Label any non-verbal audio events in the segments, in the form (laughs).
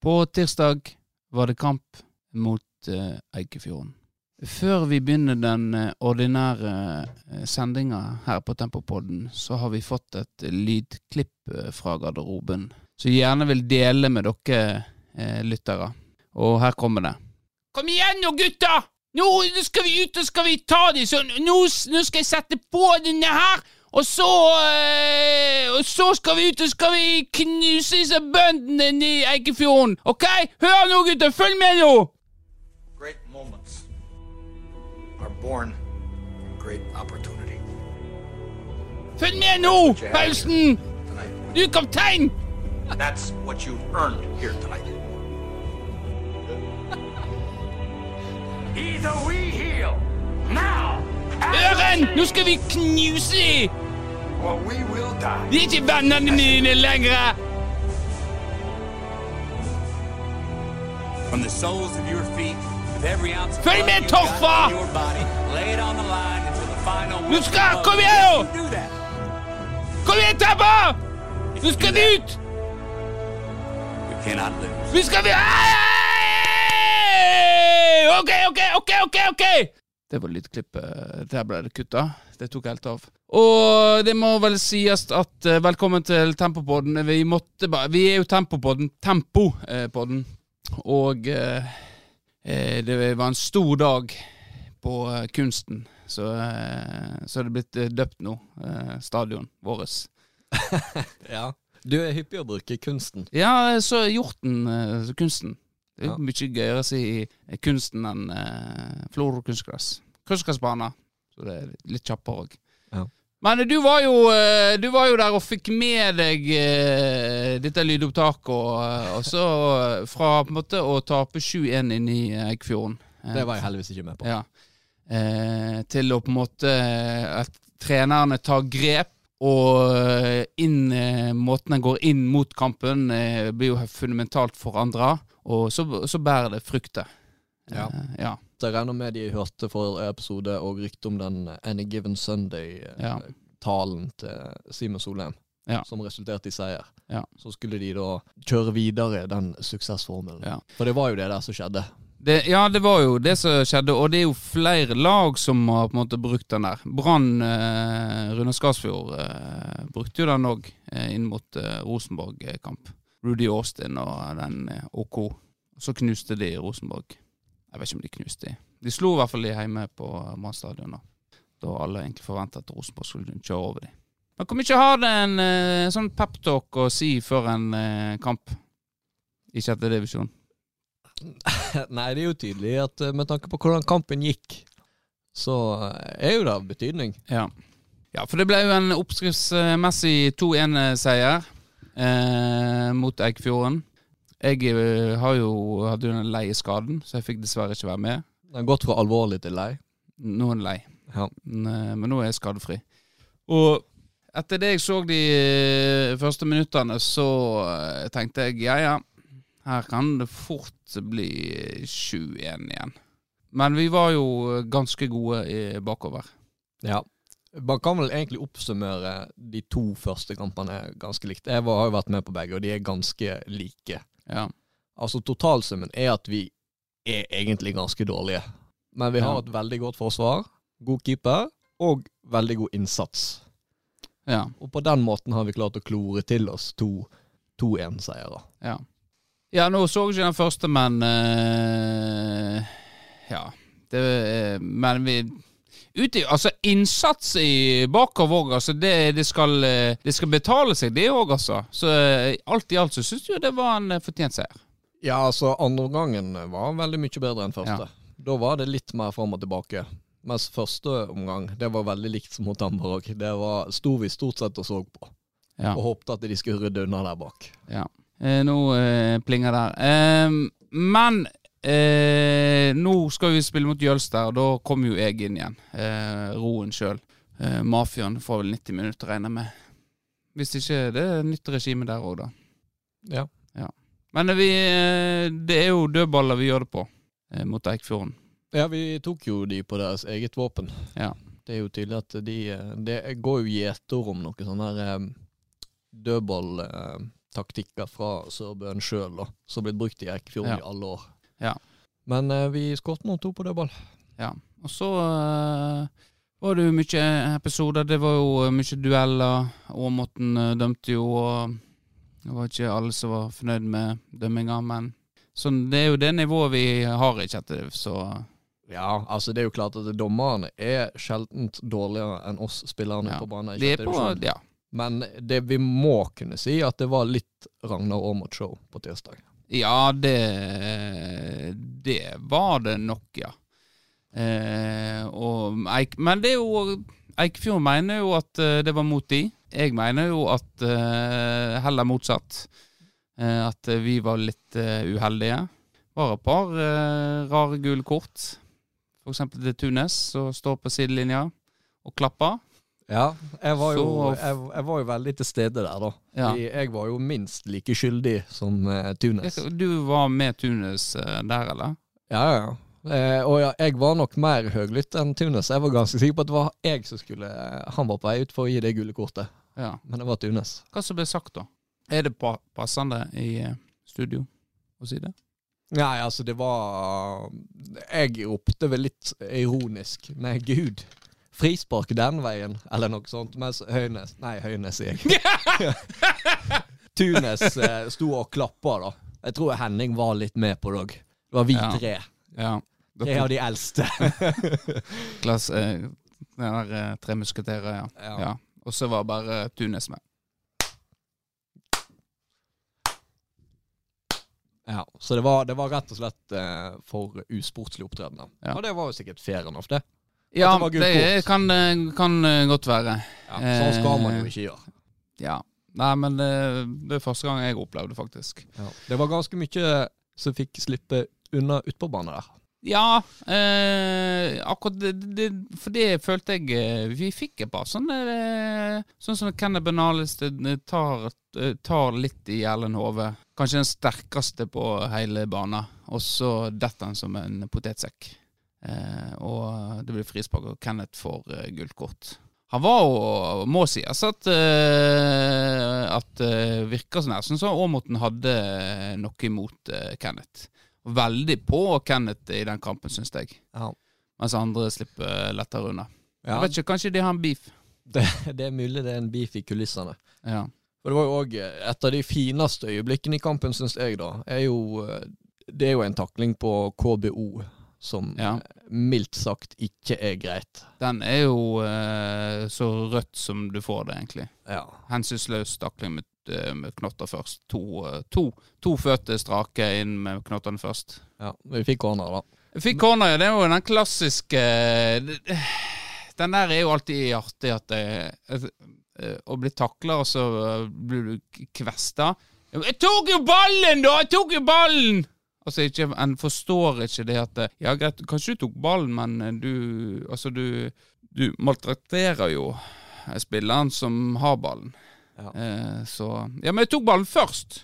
På tirsdag var det kamp mot uh, Eikefjorden. Før vi begynner den eh, ordinære uh, sendinga her på Tempopodden, så har vi fått et lydklipp fra garderoben som gjerne vil dele med dere lyttere. Og her kommer det. Kom igjen nå, gutta! Nå skal vi ut og skal vi ta dem, så nå, nå skal jeg sette på denne her! Og så øh, Og så skal vi ut og skal vi knuse disse bøndene i Eikefjorden. OK? Hør nå, gutter! Følg med nå! Great moments are born from great opportunity. Følg med nå, Paulsen! Du er kaptein! That's what you've earned here tonight. Either we heal now Øren! Nå skal vi knuse dem! De er ikke vennene mine lenger! Følg med, Torfa! Nå skal Kom igjen, nå! Kom igjen, Tappa! Nå skal ut! Vi skal vi OK, OK, OK, OK! ok! Det var lydklippet. Der ble det kutta. Det tok helt av. Og det må vel sies at uh, velkommen til Tempopodden. Vi måtte bare Vi er jo Tempopodden. Tempopodden. Og uh, det var en stor dag på uh, kunsten. Så, så er det blitt døpt nå, stadion vårt. (laughs) ja. Du er hyppig å bruke kunsten. Ja, så hjorten, kunsten. Det er ja. mye gøyere å si kunsten enn uh, Florø kunstgress. Kunstgressbane. Så det er litt kjappere òg. Ja. Men du var, jo, eh, du var, jo, der og fikk med deg uh, dette lydopptaket, og, og, så fra på en måte å tape 7-1 inn i Eikfjorden Det var jeg heldigvis ikke med på. Ja. Uh, til å på en måte at trenerne tar grep og inn, måten en går inn mot kampen, blir jo fundamentalt forandra. Og så, så bærer det frukter. Ja. Uh, ja. Jeg regner med de hørte forrige episode og rykte om den Any Given Sunday-talen til Simen Solheim, ja. som resulterte i seier. Ja. Så skulle de da kjøre videre den suksessformelen. Ja. For det var jo det der som skjedde. Det, ja, det var jo det som skjedde, og det er jo flere lag som har på en måte brukt den der. Brann eh, Rune Skarsfjord eh, brukte jo den òg eh, inn mot eh, Rosenborg-kamp. Rudy Austin og den eh, OK. Så knuste de Rosenborg. Jeg vet ikke om de knuste de. De slo i hvert fall de hjemme på Brann stadion, da. da alle egentlig forventet at Rosenborg skulle kjøre over dem. Men hvor mye har det en uh, sånn peptalk å si før en uh, kamp i sjette divisjon? (laughs) Nei, det er jo tydelig at med tanke på hvordan kampen gikk, så er jo det av betydning. Ja. ja, for det ble jo en oppskriftsmessig 2-1-seier eh, mot Eikfjorden. Jeg eh, har jo, hadde jo den leieskaden, så jeg fikk dessverre ikke være med. Det har gått fra alvorlig til lei? Nå er den lei, ja. Eh, men nå er jeg skadefri. Og etter det jeg så de eh, første minuttene, så tenkte jeg ja ja, her kan det fort bli 7-1 igjen. Men vi var jo ganske gode i bakover. Ja. Man kan vel egentlig oppsummere de to første kampene ganske likt. Jeg har jo vært med på begge, og de er ganske like. Ja. Altså Totalsummen er at vi er egentlig ganske dårlige. Men vi har ja. et veldig godt forsvar, god keeper og veldig god innsats. Ja. Og på den måten har vi klart å klore til oss to 2-1-seiere. Ja. ja, nå så jeg ikke den første, men uh, Ja. Det, men vi Ute, altså Innsats i bakover altså det, det, skal, eh, det skal betale seg, det òg, altså. Så eh, alt i alt så syns jeg det var en eh, fortjent seier. Ja, altså andre gangen var veldig mye bedre enn første. Ja. Da var det litt mer fram og tilbake. Mens første omgang det var veldig likt som mot Amberg. Det var sto vi stort sett og så på. Ja. Og håpte at de skulle rydde unna der bak. Ja. Eh, nå eh, plinger der. Eh, men Eh, nå skal vi spille mot Jølster, og da kommer jo jeg inn igjen. Eh, roen sjøl. Eh, Mafiaen får vel 90 minutter, regner jeg med. Hvis ikke det er nytt regime der òg, da. Ja. ja. Men vi, eh, det er jo dødballer vi gjør det på, eh, mot Eikfjorden. Ja, vi tok jo de på deres eget våpen. Ja. Det er jo tydelig at de Det går jo gjetord om noe sånn her dødball taktikker fra Sørbøen sjøl, som har blitt brukt i Eikfjorden Ja. i alle år. Ja. Men eh, vi skåret noen to på dødball. Ja. Og så eh, var det jo mye episoder. Det var jo eh, mye dueller. Åmoten uh, dømte jo, og det var ikke alle som var fornøyd med dømminga, men så det er jo det nivået vi har i Kjetil, så Ja, altså det er jo klart at dommerne er sjeldent dårligere enn oss spillerne Ja. på banen. i de er på. Ja. Men det vi må kunne si, at det var litt Ragnar Aamodt-show på tirsdag. Ja, det Det var det nok, ja. Eh, og men det er jo Eikefjord mener jo at eh, det var mot de. Jeg mener jo at eh, heller motsatt. Eh, at vi var litt uheldige. Var et par rare gule kort. Eksempel til Tunes, som står på sidelinja og klapper. Ja, jeg var jo, jeg, jeg var jo veldig til stede der, da. Ja. Jeg, var jo minst like skyldig som uh, Tunes. Du var med Tunes uh, der, eller? Ja, ja. Eh, og ja, jeg var nok mer høglytt enn Tunes. Jeg var ganske sikker på at det var jeg som skulle Han var på vei ut for å gi det gule kortet, Ja. men det var Tunes. Hva som ble sagt da? Er det pa passende i studio å si det? Nei, altså, det var Jeg ropte vel litt ironisk med gud. Frispark den veien, eller noe sånt. Mens Høynes Nei, Høynes, sier jeg. (laughs) Tunes eh, sto og klappa, da. Jeg tror Henning var litt med på det òg. Det var vi Ja. tre. Ja. Tre av de eldste. (laughs) Klass, eh, den der eh, Tre musketerer, ja. Ja. ja. Og så var bare Tunes med. Ja, så det var, det var rett og slett eh, for usportslig opptreden. Ja. Og det var jo sikkert fair enough, det. Ja, det det kan, eh, kan eh, godt være. Ja, sånn skal man jo Eh, ikke gjøre. Ja. Nei, men det, det er første gang jeg opplevde det, faktisk. Ja. Det var ganske mye som fikk slippe unna utpå banen der. Ja, eh, akkurat det, det, For det følte jeg eh, Vi fikk et par sånne eh, Sånn som Kenneth Benalis tar, eh, tar litt i Erlend Hove. Kanskje den sterkeste på hele banen. Og så detter han som en potetsekk. Eh, og det blir frispark, og Kenneth får eh, gult kort. Han var jo, må sies, at, eh, at uh, virker sånn her. så som Aamoten hadde noe imot eh, Kenneth. Veldig på Kenneth i den kampen, syns jeg. Ja. Mens andre slipper lettere unna. Ja, Jeg vet ikke, Kanskje de har en beef. det, det er mulig det er en beef i kulissene. Ja. For det var jo òg et av de fineste øyeblikkene i kampen, syns jeg, da. Er jo, eh, det er jo en takling på KBO som Ja. eh, mildt sagt ikke er greit. Den er jo eh, så rødt som du får det, egentlig. Ja. Hensynsløs stakling med, eh, med knotter først. To, eh, to, to føtter strake inn med knottene først. ja. Vi fikk corner, da. Vi fikk corner, ja. Det er jo den klassiske Den der er jo alltid artig at det, Å bli takla, og så blir du kvesta. 'Jeg tok jo ballen, da! Jeg tok jo ballen!' Altså, ikke, En forstår ikke det at Ja, greit, kanskje du tok ballen, men du Altså, du, du maltrakterer jo spilleren som har ballen. Ja. Eh, så Ja, men jeg tok ballen først!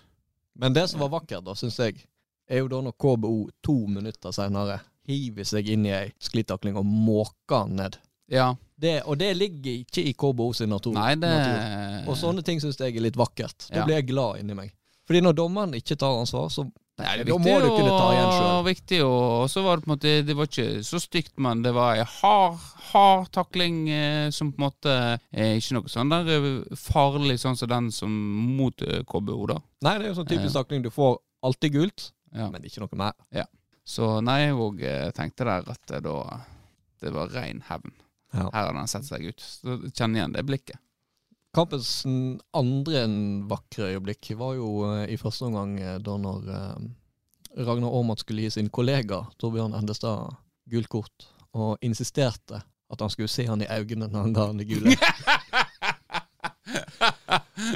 Men det som var vakkert, da, syns jeg, er jo da når KBO to minutter senere hiver seg inn i ei sklitakling og måker den ned. Ja. Det, og det ligger ikke i KBO sin natur. Nei, det natur. Og sånne ting syns jeg er litt vakkert. Da Ja. blir jeg glad inni meg. Fordi når dommeren ikke tar ansvar, så Nei, det er da viktig må du kunne ta igjen sjøl. Viktig, og så var det på en måte Det var ikke så stygt, men det var ei hard, hard takling eh, som på en måte er ikke noe sånn der eh, farlig sånn som den som mot eh, KBO, da. Nei, det er jo sånn typisk takling. Du får alltid gult, Ja. men ikke noe mer. Ja. Så nei, jeg òg eh, tenkte der at det da Det var rein hevn. Ja. Her hadde han sett seg ut. Så Kjenn igjen det blikket. Kampens andre enn vakre øyeblikk var jo eh, i første omgang eh, da når eh, Ragnar Aamodt skulle gi sin kollega Torbjørn Endestad gult kort, og insisterte at han skulle se han i øynene når han ga han det gule. (laughs)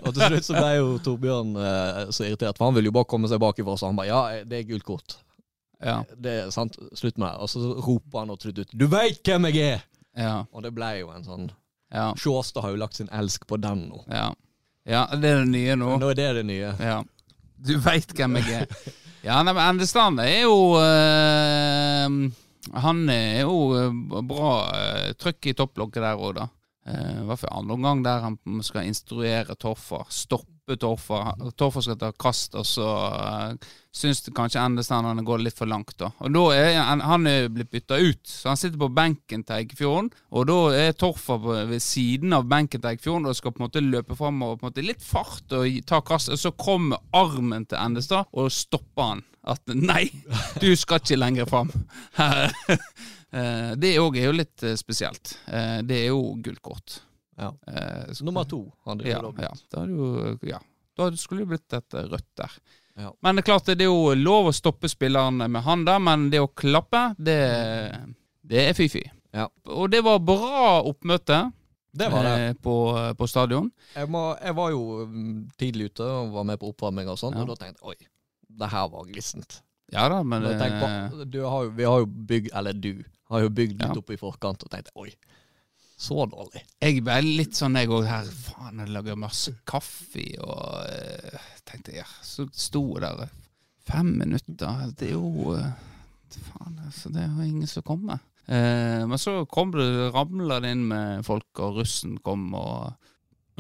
og til slutt så ble jo Torbjørn eh, så irritert, for han ville jo bare komme seg bakifra, så han bare ja, det er gult kort. Ja. Det er sant, slutt med det. Og så roper han og trutt ut 'du veit hvem jeg er'! Ja. Og det ble jo en sånn Ja. Sjåstad har jo lagt sin elsk på den nå. Ja, ja det er det nye nå. Nå er det det nye. Ja. Du veit hvem jeg er. Ja, nei, men Endestrand er jo øh, Han er jo eh, bra øh, trøkk i topplokket der òg, da. Uh, hvert fall andre omgang der han skal instruere Toffer. Stoppe stoppe Torfa. Torfa skal ta kast, og så uh, syns kanskje Endestad går litt for langt. da. Og da er Han, er blitt bytta ut, så han sitter på benken til Eikefjorden. Og da er Torfa ved siden av benken til Eikefjorden og skal på en måte løpe fram og på en måte litt fart og ta kast. Og så kommer armen til Endestad og stopper han. At nei, du skal ikke lenger fram. (laughs) det òg er jo litt spesielt. Det er jo gult kort. Ja. Eh, Nummer to. Han ja, ja. Da, jo, ja. da skulle det blitt et rødt der. Ja. Men det er klart det er jo lov å stoppe spilleren med handa, men det å klappe, det, det er fy-fy. Ja. Og det var bra oppmøte. Det var det. Eh, på, på, stadion. Jeg, må, jeg, var jo mm, tidlig ute og var med på oppvarming og sånn, og da tenkte jeg oi, det her var glissent. Ja da, men på, har jo, Vi har jo bygd, eller du har jo bygd litt opp i forkant og tenkte oi, så dårlig. Jeg ble litt sånn, jeg òg her. Faen, jeg lager masse kaffe og uh, tenkte ja, Så sto jeg der fem minutter. Det er jo uh, Faen, altså. Det er jo ingen som kommer. Uh, men så kom det, ramla det inn med folk, og russen kom, og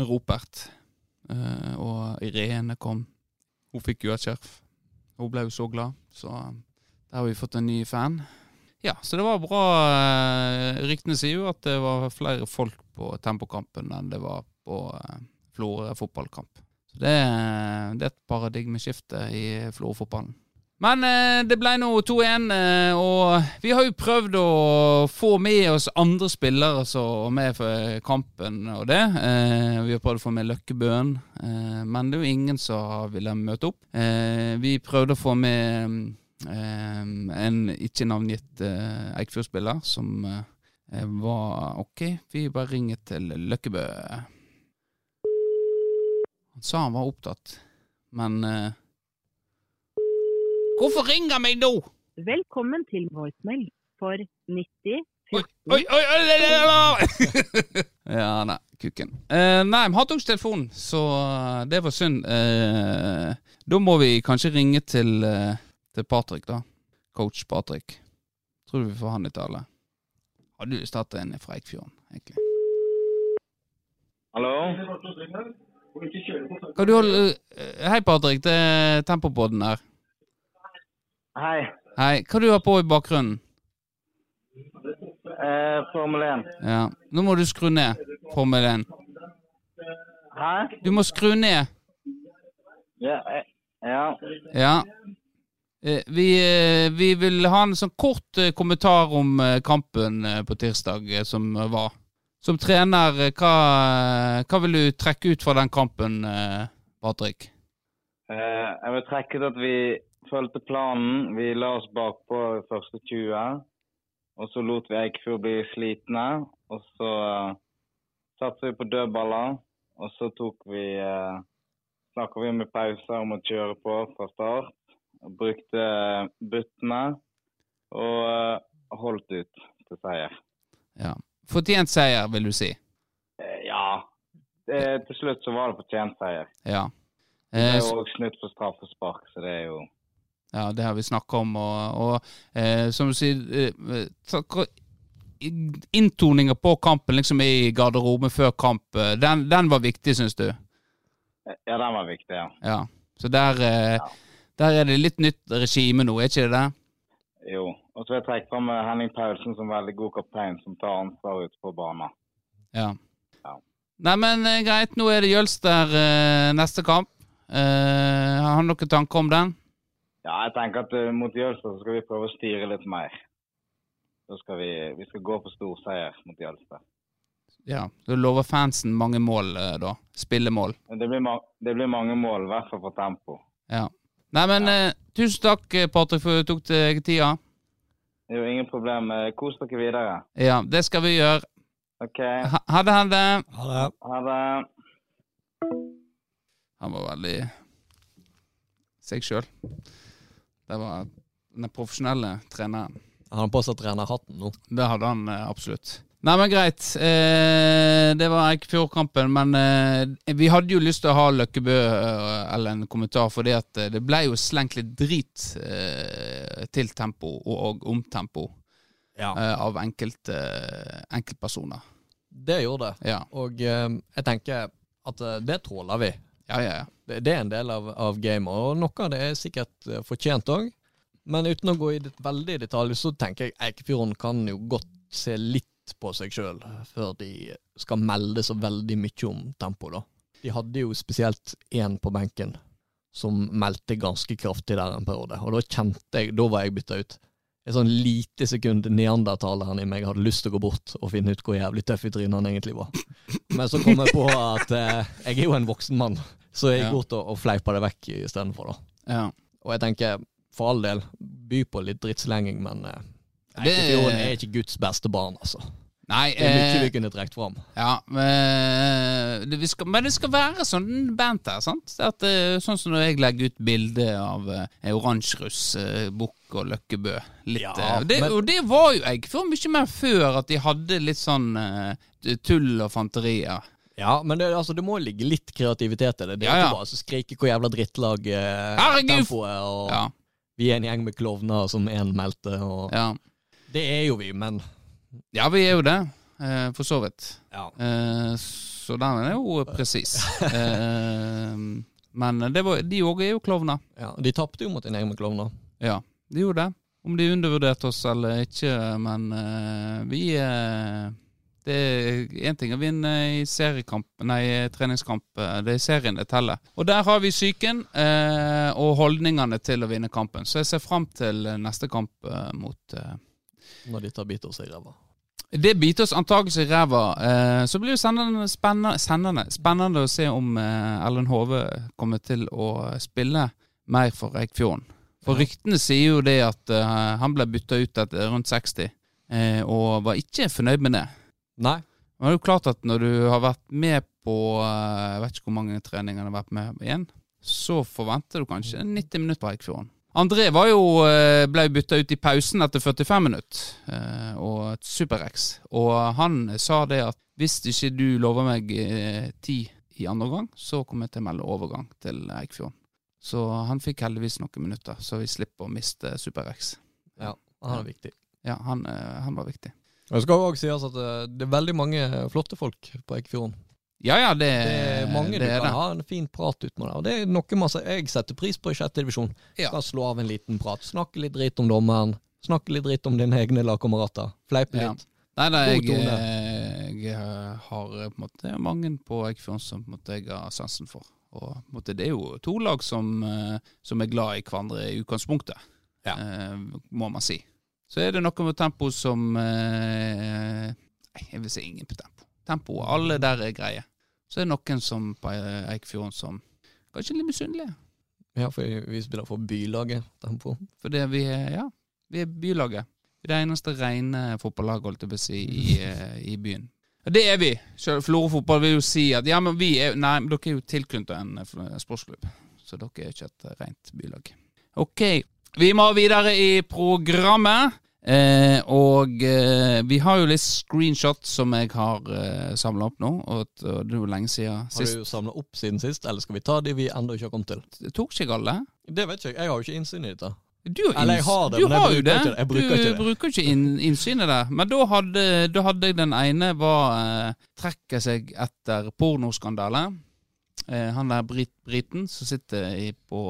Ropert. Uh, og Irene kom. Hun fikk jo et skjerf. Hun ble jo så glad. Så der har vi fått en ny fan. Ja, så det var bra. Eh, ryktene sier jo at det var flere folk på Tempokampen enn det var på eh, Florø fotballkamp. Så det, det, er et paradigmeskifte i Florø-fotballen. Men eh, det ble nå 2-1, og vi har jo prøvd å få med oss andre spillere som er for kampen og det. vi har prøvd å få med Løkkebøen, men det er jo ingen som ville møte opp. vi prøvde å få med Ehm, en ikke navngitt uh, Eikfjord-spiller som uh, var OK, vi bare ringer til Løkkebø. Han sa han var opptatt, men uh, Hvorfor ringer han meg nå? Velkommen til voicemail for 90 Oi, oi, oi, oi, (laughs) Ja, nei, kukken. Uh, nei, vi hadde ikke telefonen, så det var synd. Uh, da må vi kanskje ringe til uh, til Patrick, da. Coach Patrick. Tror du vi får han i tale? Hadde du lyst en fra Eikfjorden, egentlig? Hallo? Kan du holder eh, Hei, Patrick. Det er Tempopodden her. Hei. Hei. Hva du har på i bakgrunnen? Eh, Formel 1. Ja. Nå må du skru ned Formel 1. Hæ? Du må skru ned. Ja. Eh, ja. ja. Eh, vi, eh, vi, vil ha en sånn kort eh, kommentar om kampen på tirsdag som var. Som trener, hva, hva vil du trekke ut fra den kampen, Patrick? Jeg vil trekke ut at vi fulgte planen. Vi la oss bakpå første 20. Og så lot vi Eikfjord bli slitne. Og så satset vi på dødballer. Og så tok vi Snakka vi med pauser om å kjøre på fra start. Brukte buttene og eh, holdt ut til seier. Ja. Fortjent seier, vil du si? Eh, ja. Det, til slutt så var det fortjent seier. Ja. det er jo òg for snudd på spark, så det er jo Ja, det har vi snakka om, og, og eh, som du sier eh, Inntoninga på kampen liksom i garderoben før kamp, den, den var viktig, syns du? Ja, den var viktig, ja. ja. Så der eh, ja. Der er det litt nytt regime nå, er ikke det det? Jo. Og så vil jeg trekke fram eh, Henning Paulsen som veldig god kaptein, som tar ansvar ute på banen. Ja. ja. Nei, men eh, greit. Nå er det Jølster eh, neste kamp. Eh, har han noen tanker om den? Ja, jeg tenker at uh, mot Jølster så skal vi prøve å styre litt mer. Så skal vi, vi skal gå for storseier mot Jølster. Ja, Du lover fansen mange mål, da? Spillemål? Det blir, ma det blir mange mål, i hvert fall for tempo. Ja. Nei, men ja. eh, tusen takk, eh, Patrick, for at du tok deg tida. Jo, ingen problem. Eh, kos dere videre. Ja, det skal vi gjøre. Ok. Ha, ha det, ha det. Ha det. Ha det. Han var veldig seg sjøl. Det var den profesjonelle treneren. Han har på seg trenerhatten nå. Det hadde han absolutt. Nei, men greit. Eh, det var Eikefjord-kampen. Men eh, vi hadde jo lyst til å ha Løkkebø eh, eller en kommentar, for eh, det ble jo slengt litt drit eh, til tempo og, om tempo ja. Eh, av enkelte enkeltpersoner. Det gjorde det. Ja. Og jeg tenker at det tåler vi. Ja, ja, ja. Det, det er en del av, av gamet, og noe av det er sikkert fortjent òg. Men uten å gå i det, veldig i detalj, så tenker jeg Eikefjorden kan jo godt se litt på seg sjøl før de skal melde så veldig mye om tempo, da. De hadde jo spesielt én på benken som meldte ganske kraftig der en periode, og da kjente jeg Da var jeg bytta ut. Et sånn lite sekund neandertaleren i meg hadde lyst til å gå bort og finne ut hvor jævlig tøff i trynet han egentlig var. Men så kom jeg på at eh, jeg er jo en voksen mann, så jeg gikk bort og, og fleipa det vekk istedenfor, da. Ja. Og jeg tenker, for all del, by på litt drittslenging, men eh, Eikefjorden er ikke Guds beste barn, altså. Nei, Det er mye eh, vi kunne trukket fram. Ja, men det, vi skal, men det skal være sånn band her, sant? At, eh, sånn som når jeg legger ut bilde av eh, oransjeruss, uh, bukk og løkkebø. Litt, Ja, uh, det, men- Og det var jo jeg for mye mer før, at de hadde litt sånn eh, tull og fanterier. Ja, men det, altså, det må ligge litt kreativitet i det. Det er Ja, ja. ikke bare å skrike hvor jævla drittlag uh, tempoet og Ja, Vi er en gjeng med klovner som én meldte, og ja. Det er jo vi, men ja, vi er jo det, eh, for så vidt. ja. Eh, så den er jo presis. (laughs) Eh, men det var, de òg er jo klovner. ja. De tapte jo mot en egen klovner. Ja, de gjorde det. Om de undervurderte oss eller ikke, men eh, vi eh, Det er én ting å vinne i seriekamp, nei, treningskamp. eh, Det er serien det teller. Og der har vi psyken eh, og holdningene til å vinne kampen. Så jeg ser fram til neste kamp eh, mot eh, Når de tar bit seg i ræva. det biter oss antakeligvis i ræva. Eh, så blir det sendende, spennende, sendende, spennende å se om eh, Ellen Hove kommer til å spille mer for Eikfjorden. For Ja. ryktene sier jo det at eh, han ble bytta ut etter rundt 60, eh, og var ikke fornøyd med det. Nei. Men det er jo klart at når du har vært med på eh, Jeg vet ikke hvor mange treninger han har vært med igjen, så forventer du kanskje 90 minutter på Eikfjorden. André var jo, eh, ble bytta ut i pausen etter 45 minutter, eh, og et Super-X. Og han sa det at hvis ikke du lover meg eh, ti i andre omgang, så kommer jeg til å melde overgang til Eikfjorden. Så han fikk heldigvis noen minutter, så vi slipper å miste Super-X. Ja, han er viktig. Ja, han, han var viktig. Jeg Det skal òg sies at eh, det er veldig mange flotte folk på Eikefjorden. Ja, ja, det, Det er mange det du kan det. ha en fin prat ut med. Det. Og det er noe masse jeg setter pris på i sjette divisjon. Ja. Skal slå av en liten prat. Snakke litt dritt om dommeren. Snakke litt dritt om dine egne lagkamerater. Fleipe Ja. litt. Nei, nei, jeg, eh, jeg eh, har eh, på en måte mange på Eikfjorden som på en måte, jeg har sansen for. Og på en måte, det er jo to lag som, som er glad i hverandre i utgangspunktet, Ja. eh, må man si. Så er det noe med tempo som eh, Nei, jeg vil si ingen på tempo. Tempo, alle der er greie. Så er det noen som på Eikfjorden som kanskje er litt misunnelige. Ja, for vi spiller for bylaget. Tempo. Fordi vi er, ja, vi er bylaget. Vi er det eneste rene fotballaget, holdt jeg på å si, i, eh, i byen. Det er vi. Florø fotball vil jo si at ja, men vi er Nei, men dere er jo tilknyttet en eh, sportsklubb. Så dere er ikke et rent bylag. Ok, vi må videre i programmet. Eh, og eh, vi har jo litt screenshot som jeg har eh, samla opp nå. Og, og det er jo lenge siden sist. Har du samla opp siden sist, eller skal vi ta de vi ennå ikke har kommet til? Det Tok ikke jeg alle? Det vet ikke jeg. Jeg har jo ikke innsyn i dette. Du har, Eller jeg har det, du men jeg bruker det. ikke det. Jeg bruker du ikke det. bruker ikke inn, innsynet der. Men da hadde, da hadde jeg den ene var eh, trekker seg etter pornoskandale. Eh, han der brit, briten som sitter i, på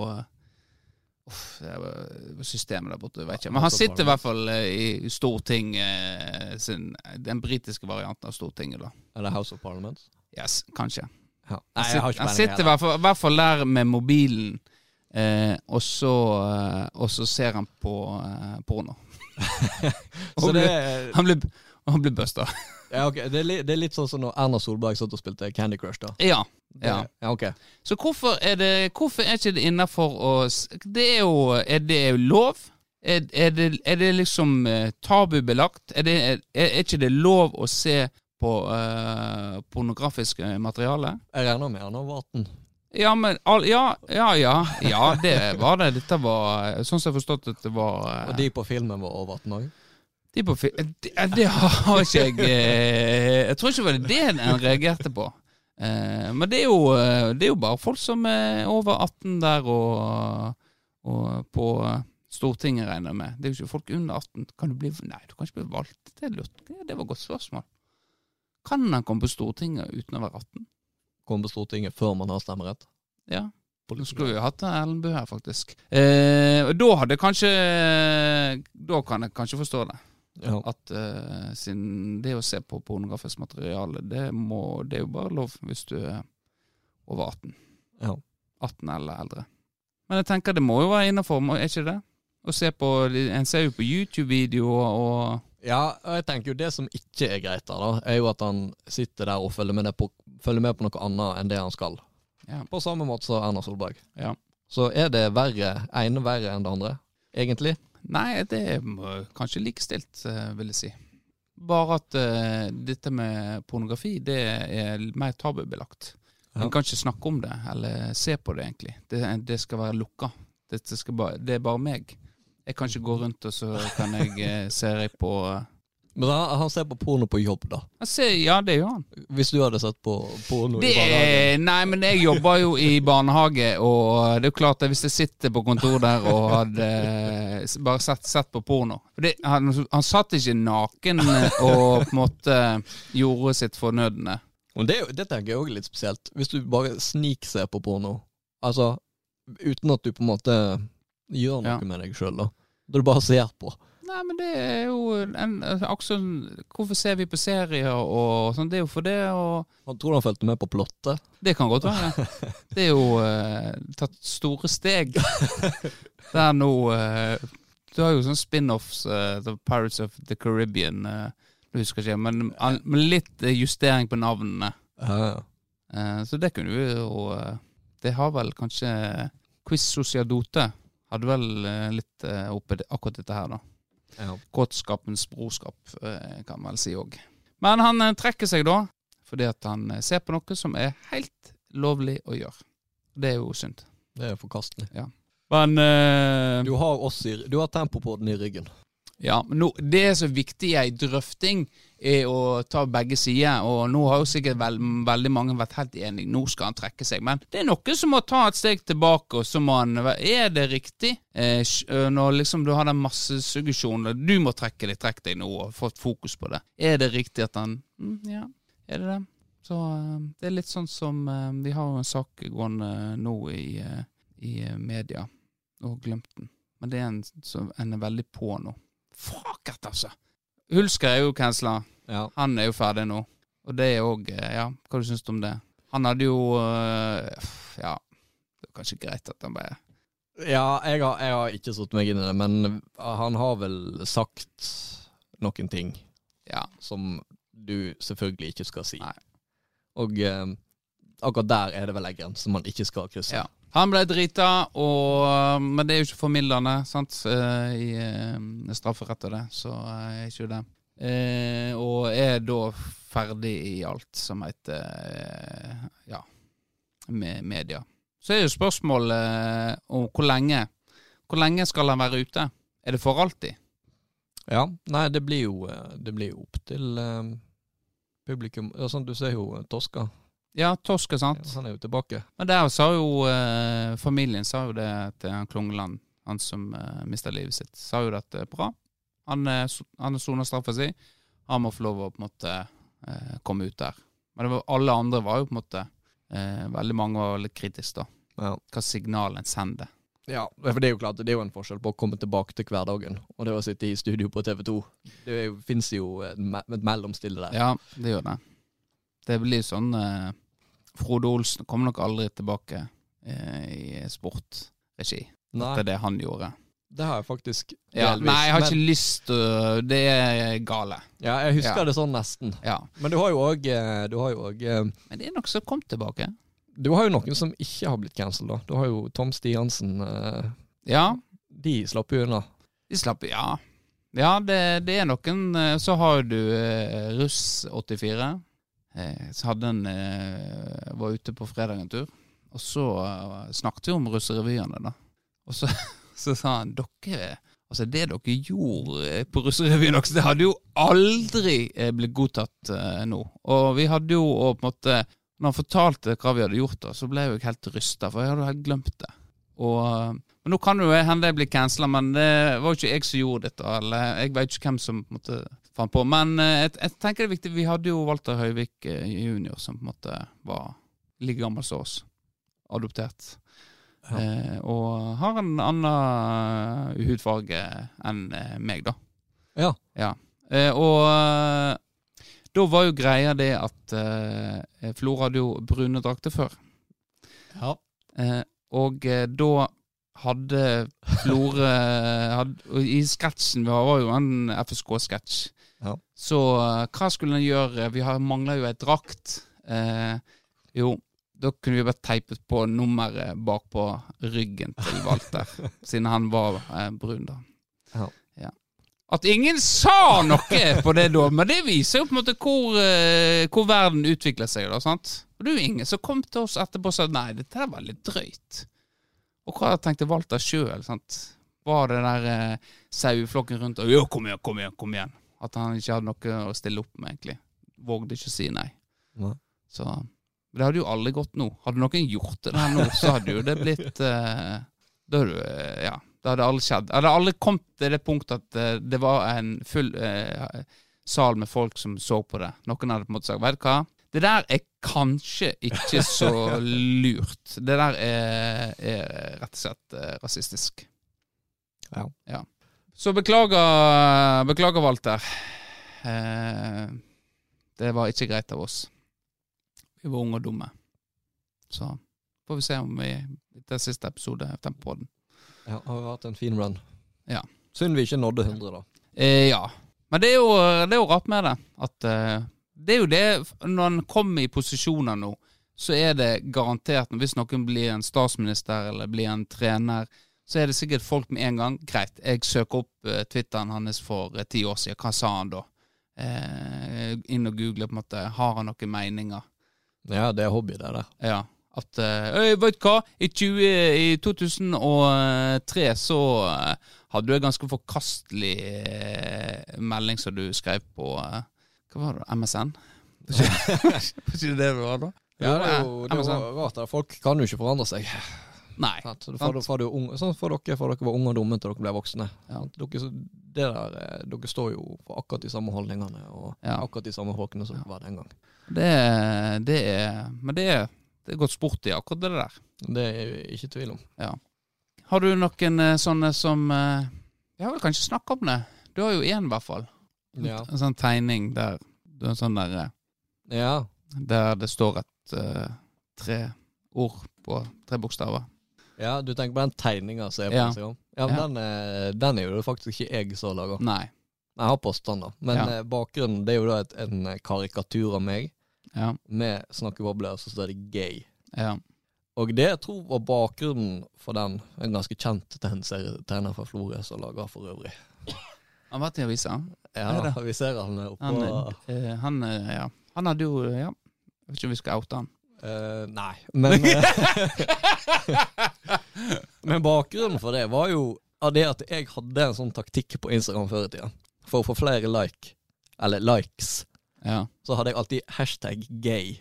Uff, det er systemet der borte, vet ikke. Men han sitter i hvert fall eh, i Storting eh, sin, Den britiske varianten av Stortinget, da. Eller House of Parliament. Yes, kanskje. Ja. Han, Nei, sitter, han sitter i hvert fall, i hvert fall der med mobilen, eh, og, så, eh, og så ser han på eh, porno. (laughs) Så det, Han blir, han blir busta. (laughs) ja, okay. det, er det er litt sånn som når Erna Solberg satt og spilte Candy Crush, da. Ja. Ja. ja, ok. Så hvorfor er det Hvorfor er ikke det innafor å Det er jo Er det lov? Er, er, det, er det liksom eh, tabubelagt? Er, det, er, ikke det lov å se på eh, pornografisk eh, materiale? Jeg regner med han har vært den. Ja, men all, ja, ja, ja. Ja, det var det. Dette var Sånn som jeg forstått at det var eh, Og de på filmen var over 18 òg. De på fi- det, det har ikke jeg eh, Jeg tror ikke det var det en reagerte på. Eh, men det er, jo, eh, det er jo bare folk som er over 18 der og, og på Stortinget, regner jeg med. Det er jo ikke folk under 18. Kan du bli Nei, du kan ikke bli valgt. Det, er lurt. Det var et godt spørsmål. Kan han komme på Stortinget uten å være 18? Komme på Stortinget før man har stemmerett. Ja. Nå skulle vi hatt Erlend Bø her, faktisk. Eh, da hadde kanskje Da kan jeg kanskje forstå det. Ja. At uh, sin, det å se på pornografisk materiale, det, må, det er jo bare lov hvis du er over 18. Ja. 18 eller eldre. Men jeg tenker det må jo være innafor, er ikke det? Å se på, En ser jo på YouTube-videoer og Ja, jeg tenker jo det som ikke er greit der, da, er jo at han sitter der og følger med, på, følger med på noe annet enn det han skal. Ja. På samme måte som Erna Solberg. Ja. Så er det verre, ene verre enn det andre, egentlig. Nei, det er kanskje likestilt, eh, vil jeg si. Bare at uh, dette med pornografi, det er mer tabubelagt. Ja. En kan ikke snakke om det, eller se på det, egentlig. Det, det skal være lukka. Det, skal bare, det er bare meg. Jeg kan ikke gå rundt og så kan jeg eh, se på eh, Men han, han ser på porno på jobb, da. ser, Ja, det gjør han. Hvis du hadde sett på porno Det i barnehagen. er, nei, men jeg jobber jo i barnehage, og det er jo klart at hvis jeg sitter på kontor der og hadde bare sett, sett på porno det, han, han satt ikke naken og på en måte gjorde sitt fornødne. Men det, det tenker jeg òg litt spesielt. Hvis du bare snikser på porno, altså uten at du på en måte gjør noe Ja. med deg sjøl. Da du bare ser på. Nei, men det er jo en, Aksel, Hvorfor ser vi på serier og sånn? Det er jo for det å Han tror han fulgte med på plottet. Det kan godt være. Det er jo eh, tatt store steg. (laughs) Det er nå eh, Du har jo sånne spin-offs, eh, The Pirates of the Caribbean. eh, du husker ikke, men, men litt eh, justering på navnene. Eh, så det kunne vi jo Det har vel kanskje Quiz Sociadote hadde vel litt oppe akkurat dette her, da. Ja. Kåtskapens brorskap, eh, kan man vel si òg. Men han eh, trekker seg da, fordi at han eh, ser på noe som er helt lovlig å gjøre. Det er jo synd. Det er forkastelig. Men uh, Du har oss i Du har tempopodden i ryggen. Ja, nå, det er så viktig i ei drøfting, er å ta begge sider. Og nå har jo sikkert veld, veldig mange vært helt enige. Nå skal han trekke seg. Men det er noe som må ta et steg tilbake, og så må han Er det riktig? Eh, når liksom du har den massesuggesjonen Du må trekke deg, trekk deg nå, og få et fokus på det. Er det riktig at han mm, Ja, er det det? Så eh, det er litt sånn som eh, Vi har jo en sak gående nå i, i media, og glemt den. Men det er en som en er veldig på nå. Fuck it, altså! Hulsker er jo cancela. Ja. Han er jo ferdig nå. Og det er òg Ja, hva du syns du om det? Han hadde jo øh, Ja, det var kanskje greit at han bare Ja, jeg har, jeg har ikke satt meg inn i det, men han har vel sagt noen ting Ja. som du selvfølgelig ikke skal si. Nei. Og eh, akkurat der er det vel en grense man ikke skal krysse. ja. Han ble drita, og, men det er jo ikke formildende sant, eh, i eh, strafferett og det, så eh, er ikke det. Eh, og er da ferdig i alt som heter ja, med media. Så er jo spørsmålet om hvor lenge. Hvor lenge skal han være ute? Er det for alltid? Ja, nei, det blir jo, det blir jo opp til eh, publikum. Ja, sånn, du ser jo Toska. Ja, Torske, Ja, sant? han er jo tilbake. Men der sa jo eh, familien sa jo det til han Klungland, han som eh, mista livet sitt, sa jo det at det er bra. Han, uh, han soner straffa si. Han må få lov å på en måte eh, komme ut der. Men var, alle andre var jo på en måte eh, Veldig mange var litt kritiske, da. Ja. Hva signal en sender. ja, for det er jo klart, det er jo en forskjell på å komme tilbake til hverdagen og det å sitte i studio på TV 2. Det fins jo et, me et mellomstille der. Ja, det gjør det. Det blir sånn eh, Frode Olsen kommer nok aldri tilbake eh, i sportregi. Nei, Det det han gjorde. det har jeg faktisk Ja, delvis, nei, jeg har men- ikke lyst til Det er gale. Ja, jeg husker Ja. det sånn nesten. Ja. Men du har jo òg Du har Men det er noen som kom tilbake. Du har jo noen som ikke har blitt cancelled, da. Du har jo Tom Stiansen. eh, Ja, De slapp jo unna. de slapp Ja. Ja, det, det er noen eh, Så har du eh, Russ 84. Eh, så hadde en eh, Var ute på fredag en tur. Og så eh, snakket vi om russerevyene, da. Og så, (laughs) så sa han dere Altså, det dere gjorde eh, på russerevyen også, det hadde jo aldri eh, blitt godtatt eh, nå. Og vi hadde jo og på en måte Når han fortalte hva vi hadde gjort, da, så ble jeg jo helt rysta, for jeg hadde jo helt glemt det. Og, eh, men Nå kan det jo hende jeg blir cancela, men det var jo ikke jeg som gjorde dette. Eller jeg vet ikke hvem som på en måte fant på. Men eh, jeg, jeg tenker det er viktig. Vi hadde jo Walter Høyvik eh, junior, som på en måte var like gammel som oss. adoptert. Ja. Eh, og har en annen hudfarge enn eh, meg, da. Ja. Ja. Eh, og eh, da var jo greia det at eh, Flora hadde jo brune drakter før. Ja. Eh, og eh, da hadde Flore I sketsjen Vi var jo en FSK-sketsj. Ja. Så eh, hva skulle en gjøre? Vi mangla jo ei drakt. Eh, jo, da kunne vi bare teipet på nummeret bakpå ryggen til Walter, (laughs) siden han var eh, brun, da. Ja. Ja. At ingen sa noe på det da, men det viser jo på en måte hvor, eh, hvor verden utvikler seg. da, sant? Og det er jo ingen som kom til oss etterpå og sa nei, dette er var litt drøyt. Og hva tenkte Walter sjøl? Var det der eh, saueflokken rundt og jo, kom igjen, kom igjen, kom igjen? At han ikke hadde noe å stille opp med, egentlig. Vågde ikke å si nei. Nei. Så det hadde jo aldri gått nå. Hadde noen gjort det der nå, så hadde jo det blitt eh, Da du eh, Ja. Det hadde alle skjedd. Hadde alle kommet til det punktet at eh, det var en full eh, sal med folk som så på det. Noen hadde på en måte sagt Vet du hva? Det der er kanskje ikke så lurt. Det der er, er rett og slett rasistisk. rasistisk. Ja. Så beklager, beklager Walter. Eh, det var ikke greit av oss. Vi var unge og dumme. Så får vi se om vi Det er siste episode temper på den. Ja, har vært en fin run. Ja. Synd vi ikke nådde 100, da. Eh, ja. Men det er jo, det er jo rart med det. At eh, det er jo det Når en kommer i posisjoner nå, så er det garantert Hvis noen blir en statsminister eller blir en trener, så er det sikkert folk med en gang Greit, jeg søker opp eh, Twitteren hans for eh, ti år siden. Hva sa han da? Eh, inn og google på en måte. Har han noen meninger? Ja, det er hobby, det der. Ja. At uh, Vet du hva? I, 20, I 2003 så eh, hadde du en ganske forkastelig eh, melding som du skrev på eh, Hva var det? MSN? (laughs) Var ikke det det var da? Ja, det er jo det er MSN. jo rart. at Folk kan jo ikke forandre seg. Nei. Sant? Så Fra, fra, du sånn for dere, for dere var unge og dumme til dere ble voksne. Ja. Dere, der, eh, dere står jo for akkurat de samme holdningene og Ja. akkurat de samme folkene som Ja. var den gang. Det, det er Men det er, det er godt sport i akkurat det der. Det er jeg ikke tvil om. Har du noen eh, sånne som Vi Jeg har vel kanskje snakket om det. Du har jo én, i hvert fall. Ja. En sånn tegning der du har en sånn der eh, ja. Der det står et uh, tre ord på tre bokstaver. Ja, du tenker på den tegninga som er på Ja. Instagram? Ja, men Ja. Den, er, den er jo faktisk ikke jeg som lager. Nei. Jeg har da. Men Ja. eh, bakgrunnen det er jo da et, en eh, karikatur av meg Ja. med snakkebobler, så står det 'gay'. Ja. Og det jeg tror var bakgrunnen for den, en ganske kjent tegner fra Florø som lager for øvrig. Han har vært i avisa. Ja, vi ser han oppå Han, øh, han, øh, ja. han hadde jo Ja. Jeg vet ikke om vi skal oute han. Uh, Nei, men eh, (laughs) (laughs) Men bakgrunnen for det var jo av det at jeg hadde en sånn taktikk på Instagram før i tida. For å få flere like, eller likes, Ja. så hadde jeg alltid hashtag gay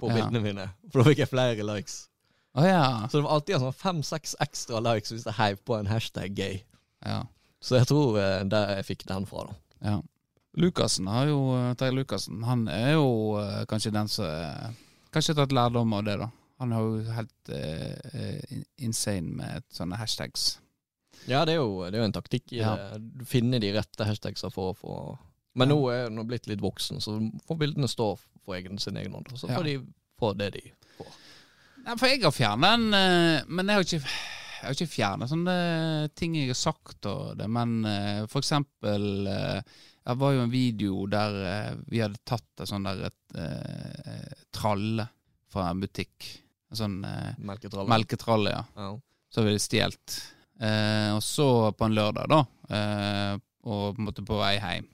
på Ja. bildene mine. For da fikk jeg flere likes. Oh, ja. Så det var alltid sånn fem-seks ekstra likes hvis jeg heiv på en hashtag gay. ja. Så jeg tror uh, der jeg fikk den fra, da. Ja. Lukassen har jo eh, Terje Lukassen, han er jo uh, kanskje den som uh, Kanskje tatt lærdom av det, da. Han har jo helt eh, eh, insane med sånne hashtags. Ja, det er jo, det er jo en taktikk Ja. Du finner de rette hashtagsa for å få Men Ja. nå er hun blitt litt voksen, så får bildene stå for egen, sin egen hånd. Så får de få det de får. Nei, for jeg har fjernet en eh, Men jeg har ikke jeg har ikke fjernet sånne ting jeg har sagt og det, men uh, for eksempel uh, Det var jo en video der uh, vi hadde tatt en sånn der et, eh, tralle fra en butikk. En sånn eh, Melketralle. melketralle, ja. Ja. Så hadde vi stjålet. Eh, og så på en lørdag, da, eh, og på en måte på vei hjem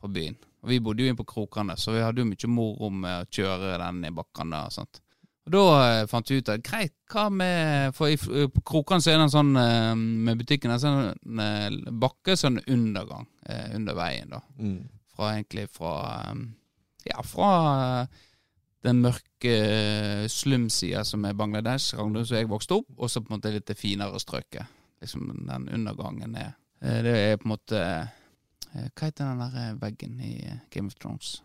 fra byen. Og vi bodde jo inn på Krokane, så vi hadde jo mye moro med å kjøre den i bakkene og sånt. Og da eh, fant vi ut at greit, hva med For i, på Krokan så er det en sånn eh, med butikken en sånn eh, bakke, sånn undergang eh, under veien, da. Mm. Fra egentlig fra eh, Ja, fra eh, den mørke eh, slumsida som er Bangladesh, Ragnhild som jeg vokste opp, og så på en måte litt det finere strøket. Liksom den undergangen er eh, Det er på en måte eh, Hva heter den der veggen i Game of Thrones?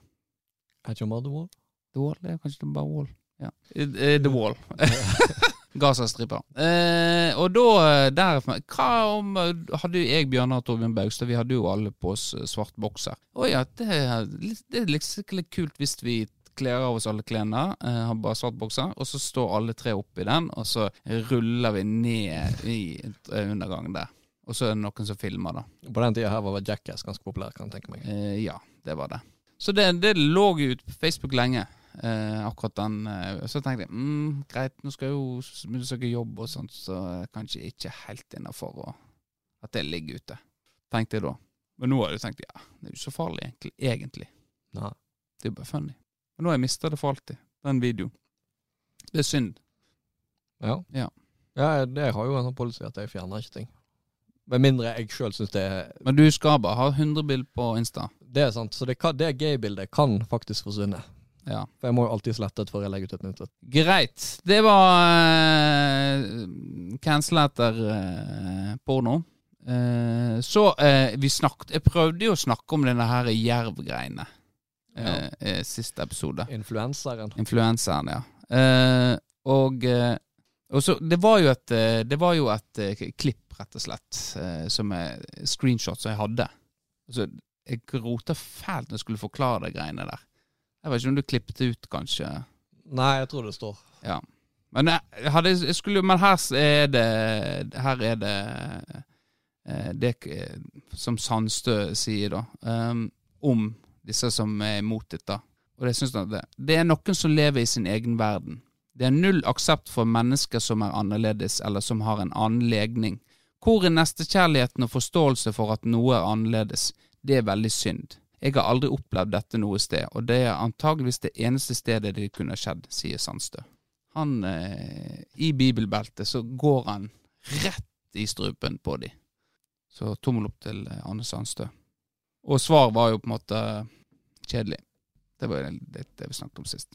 Er ikke bare The Wall? Det er kanskje bare Wall. Ja. The Wall. (laughs) Gazastripa. Eh, og da eh, der, Hva om Hadde jeg, Bjørnar og Torbjørn Baugstad, vi hadde jo alle på oss svart bokser. Å ja, det, det er liksom litt kult hvis vi kler av oss alle klærne, uh, har bare svart bokser, og så står alle tre oppi den, og så ruller vi ned i undergangen der. Og så er det noen som filmer, da. På den tida her var Jackass ganske populær, kan jeg tenke meg. Uh, ja, det var det. Så det, det lå jo ute på Facebook lenge. Eh, akkurat den eh, Så tenkte jeg mm, greit, nå skal jeg jo begynne å søke jobb og sånt, så kanskje ikke helt innafor at det ligger ute. Tenkte jeg da. Men nå har jeg tenkt ja, det er jo så farlig egentlig. egentlig. Nei. Det er jo bare funny. Men nå har jeg mista det for alltid, den videoen. Det er synd. Ja. ja. ja det har jo en sånn policy at jeg fjerner ikke ting. Med mindre jeg sjøl syns det er Men du skal bare ha 100 bilder på Insta? Det er sant. Så det, det gay-bildet kan faktisk forsvinne. Ja. For jeg må jo alltid slette det før jeg legger ut et nytt. Greit. Det var uh, cancel etter uh, porno. Uh, så uh, vi snakket Jeg prøvde jo å snakke om denne her jervgreiene ja. uh, siste episode. Influenseren. Influenseren, ja. og, og så Det var jo et, det var jo et klipp rett og slett, eh, som er screenshot som jeg hadde. Altså, jeg rota fælt når jeg skulle forklare de greiene der. Jeg vet ikke om du klippet ut, kanskje? Nei, jeg tror det står. Ja. Men, jeg, hadde, jeg skulle, men her er det Her er det eh, det som Sandstø sier, da, um, om disse som er imot dette. Og det, synes jeg, det er noen som lever i sin egen verden. Det er null aksept for mennesker som er annerledes, eller som har en annen legning. Hvor er nestekjærligheten og forståelse for at noe er annerledes? Det er veldig synd. Jeg har aldri opplevd dette noe sted, og det er antageligvis det eneste stedet det kunne skjedd, sier Sandstø. Han, eh, I bibelbeltet så går han rett i strupen på de. Så tommel opp til eh, Anne Sandstø. Og svar var jo på en måte kjedelig. Det var det, det vi snakket om sist.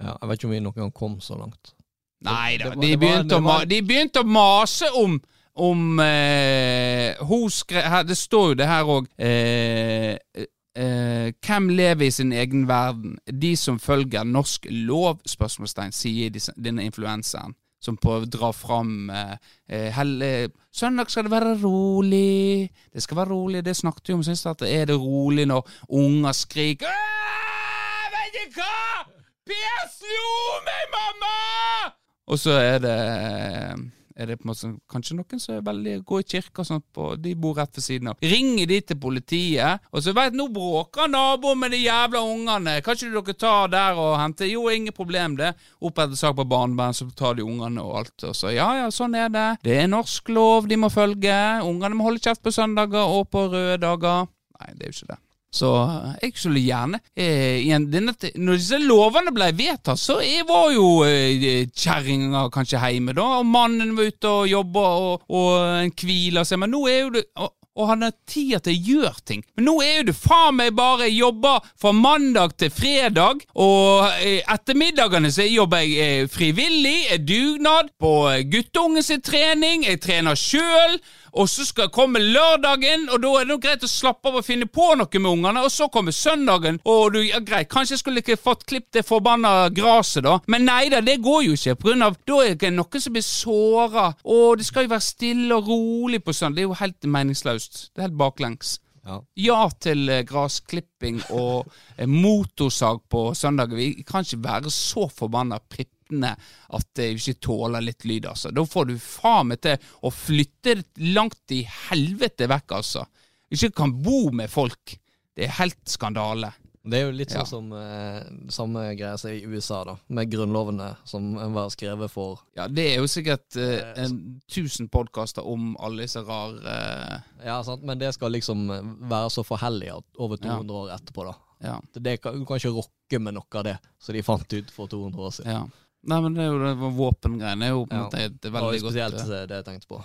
Ja, jeg vet ikke om vi noen gang kom så langt. Nei da, de, de begynte å mase om om eh, hun skrev Det står jo det her òg. Eh, eh, hvem lever i sin egen verden? De som følger norsk lov? spørsmålstegn, sier denne influenseren. Som prøver å dra fram eh, eh helle, Søndag skal det være rolig. Det skal være rolig. Det snakket vi om sist. At er det rolig når unger skriker Vet du hva? Per slo meg, mamma! Og så er det eh, er det på en måte kanskje noen som er veldig gode i kirka og sånt på, de bor rett ved siden av. Ringer de til politiet, og så vet nå bråker naboen med de jævla ungene, kan ikke dere ta der og hente Jo, ingen problem, det. Opprette sak på barnevern, så tar de ungene og alt. Og så ja, ja, sånn er det. Det er norsk lov de må følge. Ungene må holde kjeft på søndager og på røde dager. Nei, det er jo ikke det. Så jeg skulle gjerne eh, denne, Når disse lovene ble vedtatt, så jeg var jo eh, kjerringa kanskje hjemme, da. Og mannen var ute og jobba, og, og en hviler seg. Men nå er jo det og, han har tid til å gjøre ting. Men nå er jo det faen meg bare jeg jobber fra mandag til fredag, og eh, ettermiddagene så jobber jeg eh, frivillig, er dugnad, på guttungens trening, jeg trener sjøl og så skal komme lørdagen, og da er det greit å slappe av og finne på noe med ungene, og så kommer søndagen, og du, ja greit, kanskje jeg skulle ikke fått klippet det forbanna gresset, da, men nei da, det går jo ikke, på grunn av da er det noen som blir såra, og det skal jo være stille og rolig på søndag, det er jo helt meningsløst, det er helt baklengs. Ja. ja, til eh, grasklipping og eh, motorsag på søndag. Vi kan ikke være så forbanna pripp nettene at de ikke tåler litt lyd, altså. Da får du faen meg til å flytte langt i helvete vekk, altså. Ikke kan bo med folk. Det er helt skandale. Det er jo litt sånn ja. som eh, samme greie som i USA, da, med grunnlovene som var skrevet for Ja, det er jo sikkert eh, eh en tusen podkaster om alle disse rare eh... Ja, sant, men det skal liksom være så forhellig over 200 ja. år etterpå, da. Ja. Det, du kan ikke rokke med noe av det som de fant ut for 200 år siden. Nei, men det er jo det våpengreiene er jo på en måte et veldig godt Spesielt eh, det jeg tenkte på.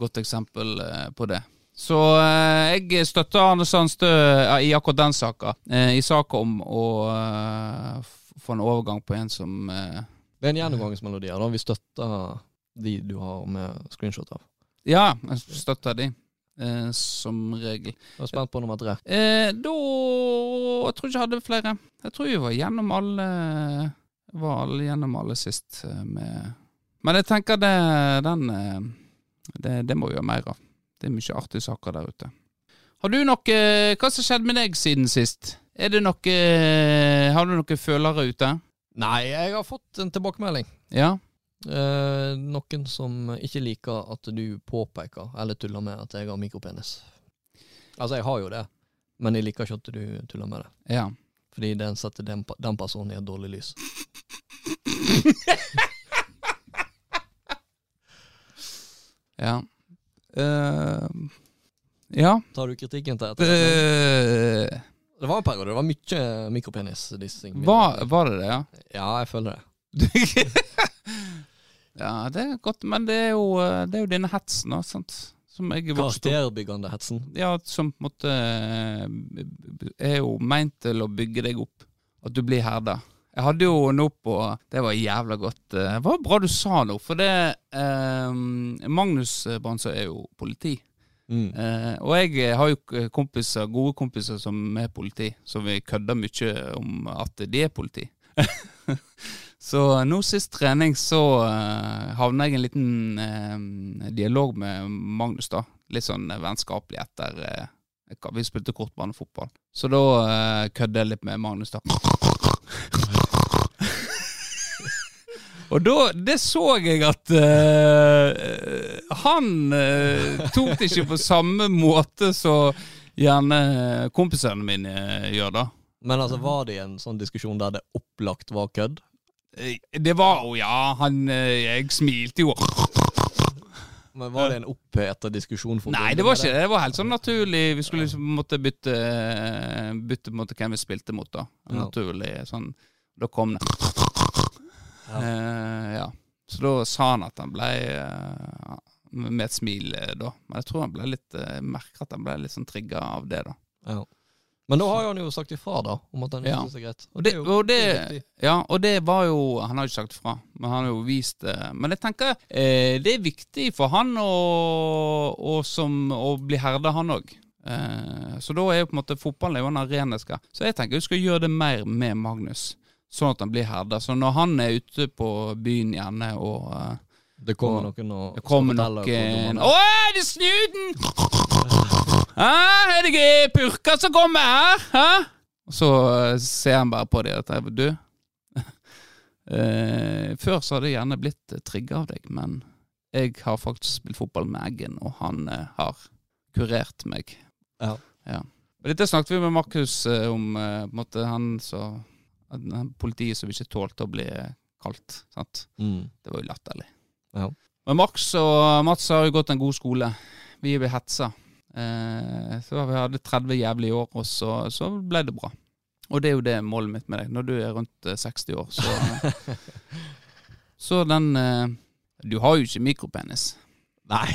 Godt eksempel eh, på det. Så eh, jeg støtter Arne Sandstø eh, i akkurat den saka. Eh, I saka om å eh, få en overgang på en som Det er en gjennomgangsmelodi. Da. Vi støtter de du har med screenshot av. Ja, jeg støtter de. som regel. Jeg er spent på nummer tre. da Jeg tror ikke jeg hadde flere. Jeg tror vi var gjennom alle var alle gjennom alle sist eh, med, Men jeg tenker det, den eh, det, det må vi gjøre mer av. Det er mye artige saker der ute. Har du noe Hva som skjedde med deg siden sist? Er det noe Har du noen følere ute? Nei, jeg har fått en tilbakemelding. Ja? Eh, noen som ikke liker at du påpeker eller tuller med at jeg har mikropenis. Altså, jeg har jo det, men jeg liker ikke at du tuller med det. Ja. Fordi den satte den, den personen i et dårlig lys. (laughs) ja. Uh, ja. Tar du kritikken til etter? Uh, det var en periode det var mye mikropenis-dissing. Var, var det det, ja? Ja, jeg føler det. (laughs) ja, det er godt, men det er jo, det er jo denne hetsen, da. sant? Som jeg Karakterbyggende hetsen? Ja, som på en måte er jo meint til å bygge deg opp. At du blir herda. Jeg hadde jo noe på Det var jævla godt. Det var bra du sa noe, for det eh, Magnus Bransø er jo politi. Mm. Eh, og jeg har jo kompiser, gode kompiser som er politi, så vi kødder mye om at de er politi. (laughs) så nå sist trening så uh, havna jeg i en liten uh, dialog med Magnus, da. Litt sånn vennskapelig etter uh, Vi spilte kortbanefotball. Så da uh, kødder jeg litt med Magnus, da. (laughs) Og da, det så jeg at uh, han uh, tok det ikke på samme måte som gjerne kompisene mine gjør, da. Men altså, var det en sånn diskusjon der det opplagt var kødd? Det var jo, ja. Han Jeg smilte jo. Men Var det en oppheta diskusjon? Nei, det var ikke det. Det var helt sånn naturlig. Vi skulle liksom måtte bytte, bytte måtte, hvem vi spilte mot. da Naturlig sånn Da kom det. Ja. Uh, ja. Så da sa han at han ble uh, med et smil, uh, da. Men jeg tror han ble litt merker at han ble litt sånn trigga av det, da. Ja. Men da har han jo sagt ifra, da, om at han ikke ja. syns det er greit. Og det, og, det, ja, og det var jo Han har jo ikke sagt ifra, men han har jo vist det. Men jeg tenker eh, det er viktig for han å, å, som, å bli herda, han òg. Eh, så da er jo på en måte fotballen er jo en arena. Så jeg tenker vi skal gjøre det mer med Magnus sånn at han blir herda. Så når han er ute på byen gjerne og eh, Det kommer og, noen og Det kommer noen Å, er det snuten?! Hæ? Er det purka som kommer her? Hæ? Så uh, ser han bare på dem at Du, (laughs) eh, før så hadde jeg gjerne blitt trigga av deg, men jeg har faktisk spilt fotball med Eggen, og han har kurert meg. Ja. ja. Dette snakket vi med Markus om, på en måte han så politiet som ikke tålte å bli kalt. sant? Mm. Det var jo latterlig. Ja. Men Max og Mats har jo gått en god skole. Vi ble hetsa. Eh, så vi hadde 30 jævlige år, og så, så, ble det bra. Og det er jo det målet mitt med deg. Når du er rundt 60 eh, år, så (laughs) Så den eh, Du har jo ikke mikropenis. Nei.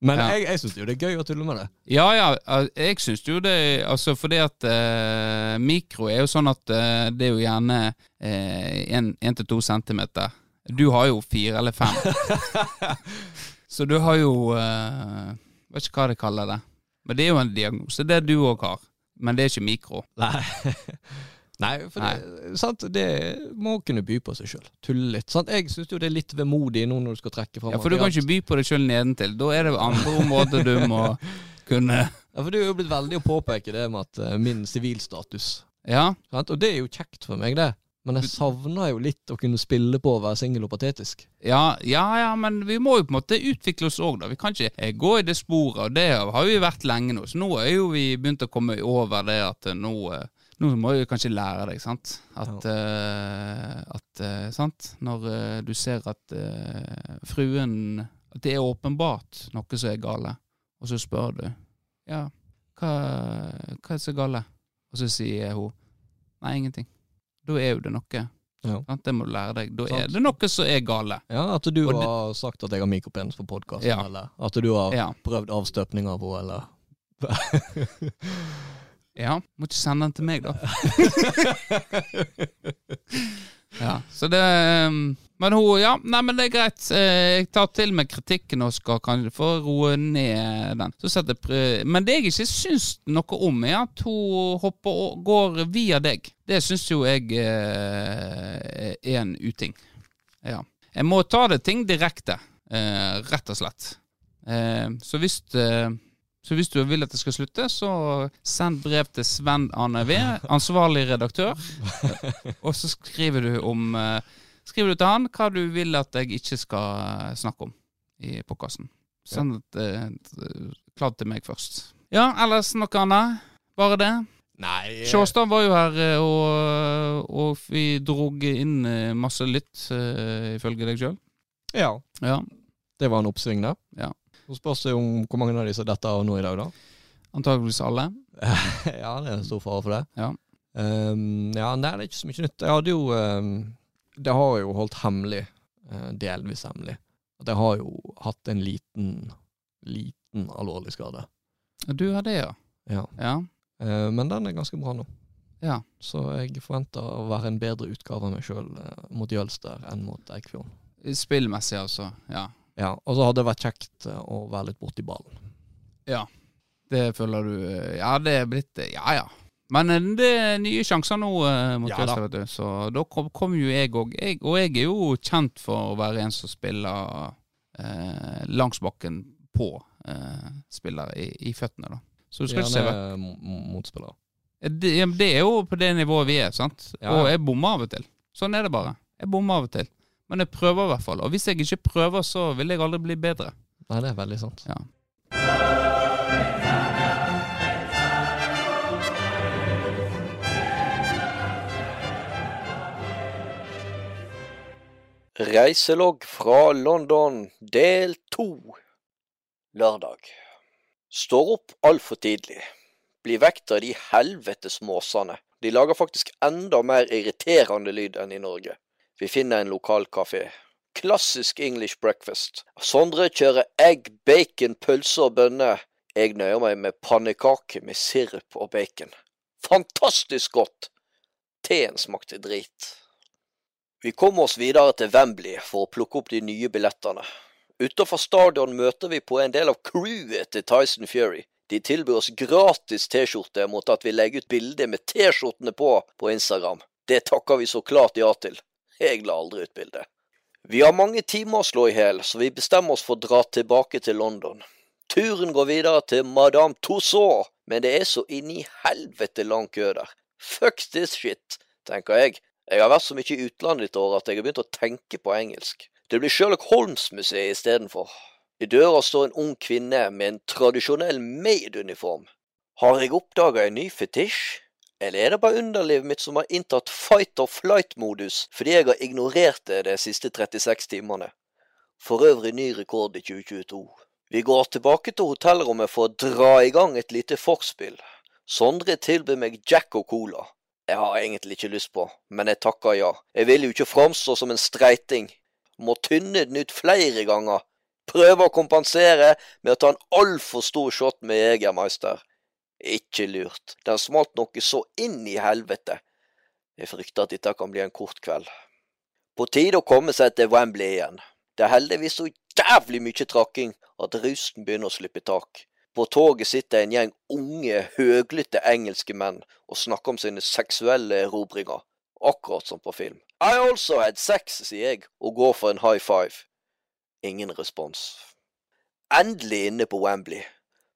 Men ja. jeg, jeg syns jo det er gøy å tulle med det. Ja, ja. Jeg syns jo det Altså fordi at eh, mikro er jo sånn at eh, det er jo gjerne én uh, til to centimeter. Du har jo fire eller fem. (laughs) Så du har jo uh, Vet ikke hva de kaller det. Men det er jo en diagnose. Det du òg har. Men det er ikke mikro. Nei. (laughs) Nei, for Nei. Det, sant? det må kunne by på seg sjøl. Tulle litt. Sant? Jeg syns jo det er litt vemodig nå når du skal trekke fram Ja, For du kan ikke by på deg sjøl nedentil. Da er det andre områder du må (laughs) kunne Ja, for du er jo blitt veldig å påpeke det med at uh, min sivilstatus. Ja. Sant? Og det er jo kjekt for meg, det. Men jeg savner jo litt å kunne spille på å være singel og patetisk. Ja, ja, ja, men vi må jo på en måte utvikle oss òg, da. Vi kan ikke eh, gå i det sporet, og det har vi vært lenge nå. Så nå er jo vi begynt å komme over det at eh, nå nå må du kanskje lære deg, sant. At, ja. uh, at uh, sant? Når uh, du ser at fruen At det er åpenbart noe som er gale, og så spør du Ja, hva, hva er så gale? Og så sier hun Nei, ingenting. Da er jo det noe. Ja. Det må du lære deg. Da sant. er det noe som er gale. Ja, At du og har sagt at jeg har mikropenis på podkasten, ja. eller at du har ja. prøvd avstøpning av henne, eller (laughs) Ja, må ikke sende den til meg, da. (laughs) ja, så det um, Men hun, ja, nei, men det er greit. Eh, jeg tar til meg kritikken og skal kanskje få roe ned den. men det jeg ikke syns noe om, er at hun hopper og går via deg. Det syns jo jeg eh, er en uting. Ja. Jeg må ta det ting direkte, eh, rett og slett. Eh, så hvis så hvis du vil at det skal slutte, så send brev til Sven Arne V, ansvarlig redaktør. (laughs) Og så skriver du om Skriver du til han hva du vil at jeg ikke skal snakke om i podkasten. Send et, et, klart til meg først. Ja, ellers noe annet? Bare det? Nei Sjåstad var jo her, og, og vi drog inn masse lytt, ifølge deg sjøl. Ja. ja. Det var en oppsving da. Ja. Så spørs det om hvor mange av de som dette av nå i dag, da. Antakeligvis alle. (laughs) ja, det er en stor fare for det. Ja. Um, ja, nei, det er ikke så mye nytt. Jeg hadde jo um, Det har jo holdt hemmelig, uh, delvis hemmelig, at jeg har jo hatt en liten, liten alvorlig skade. Du har det, ja? Ja. ja. Uh, men den er ganske bra nå. Ja. Så jeg forventer å være en bedre utgave av meg sjøl uh, mot Jølster enn mot Eikfjorden. Spillmessig, altså. Ja. Ja, og så hadde det vært kjekt eh, å være litt borti ballen. Ja, det føler du eh, Ja, det er blitt eh, Ja ja. Men det er nye sjanser nå mot ja, vet du. Så da kommer kom jo jeg òg. Og jeg er jo kjent for å være en som spiller eh, langs bakken på eh, spillere i, i, føttene, da. Så du skal ikke se vekk. Motspiller. Det, det, er jo på det nivået vi er, sant. Ja. Og jeg bommer av og til. Sånn er det bare. Jeg bommer av og til. Men jeg prøver i hvert fall. Og hvis jeg ikke prøver, så vil jeg aldri bli bedre. Nei, det er veldig sant. Ja. Reiselogg fra London, del to. Lørdag. Står opp altfor tidlig. Blir vekt av de helvetes måsene. De lager faktisk enda mer irriterende lyd enn i Norge. Vi finner en lokal kafé. Klassisk English breakfast. Sondre kjører egg, bacon, pølse og bønner. Jeg nøyer meg med pannekake med sirup og bacon. Fantastisk godt! Teen smakte drit. Vi kommer oss videre til Wembley for å plukke opp de nye billettene. Utenfor stadion møter vi på en del av crewet til Tyson Fury. De tilbyr oss gratis T-skjorte mot at vi legger ut bilde med T-skjortene på på Instagram. Det takker vi så klart ja til. Jeg la aldri ut bilde. Vi har mange timer å slå i hjel, så vi bestemmer oss for å dra tilbake til London. Turen går videre til Madame Tussauds, men det er så inn i helvete lang kø der. Fuck this shit, tenker jeg. Jeg har vært så mye i utlandet dette året at jeg har begynt å tenke på engelsk. Det blir Sherlock Holmes-museet istedenfor. I døra står en ung kvinne med en tradisjonell maid-uniform. Har jeg oppdaga en ny fetisj? Eller er det bare underlivet mitt som har inntatt fight or flight-modus fordi jeg har ignorert det de siste 36 timene? For øvrig ny rekord i 2022. Vi går tilbake til hotellrommet for å dra i gang et lite forspill. Sondre tilbyr meg Jack og Cola. Jeg har egentlig ikke lyst på, men jeg takker ja. Jeg vil jo ikke framstå som en streiting. Må tynne den ut flere ganger. Prøve å kompensere med å ta en altfor stor shot med Jegermeister. Ikke lurt. Den smalt noe så inn i helvete. Jeg frykter at dette kan bli en kort kveld. På tide å komme seg til Wembley igjen. Det er heldigvis så jævlig mye trakking at rusen begynner å slippe tak. På toget sitter en gjeng unge, høglytte engelske menn og snakker om sine seksuelle erobringer, akkurat som på film. I also had sex, sier jeg, og går for en high five. Ingen respons. Endelig inne på Wembley.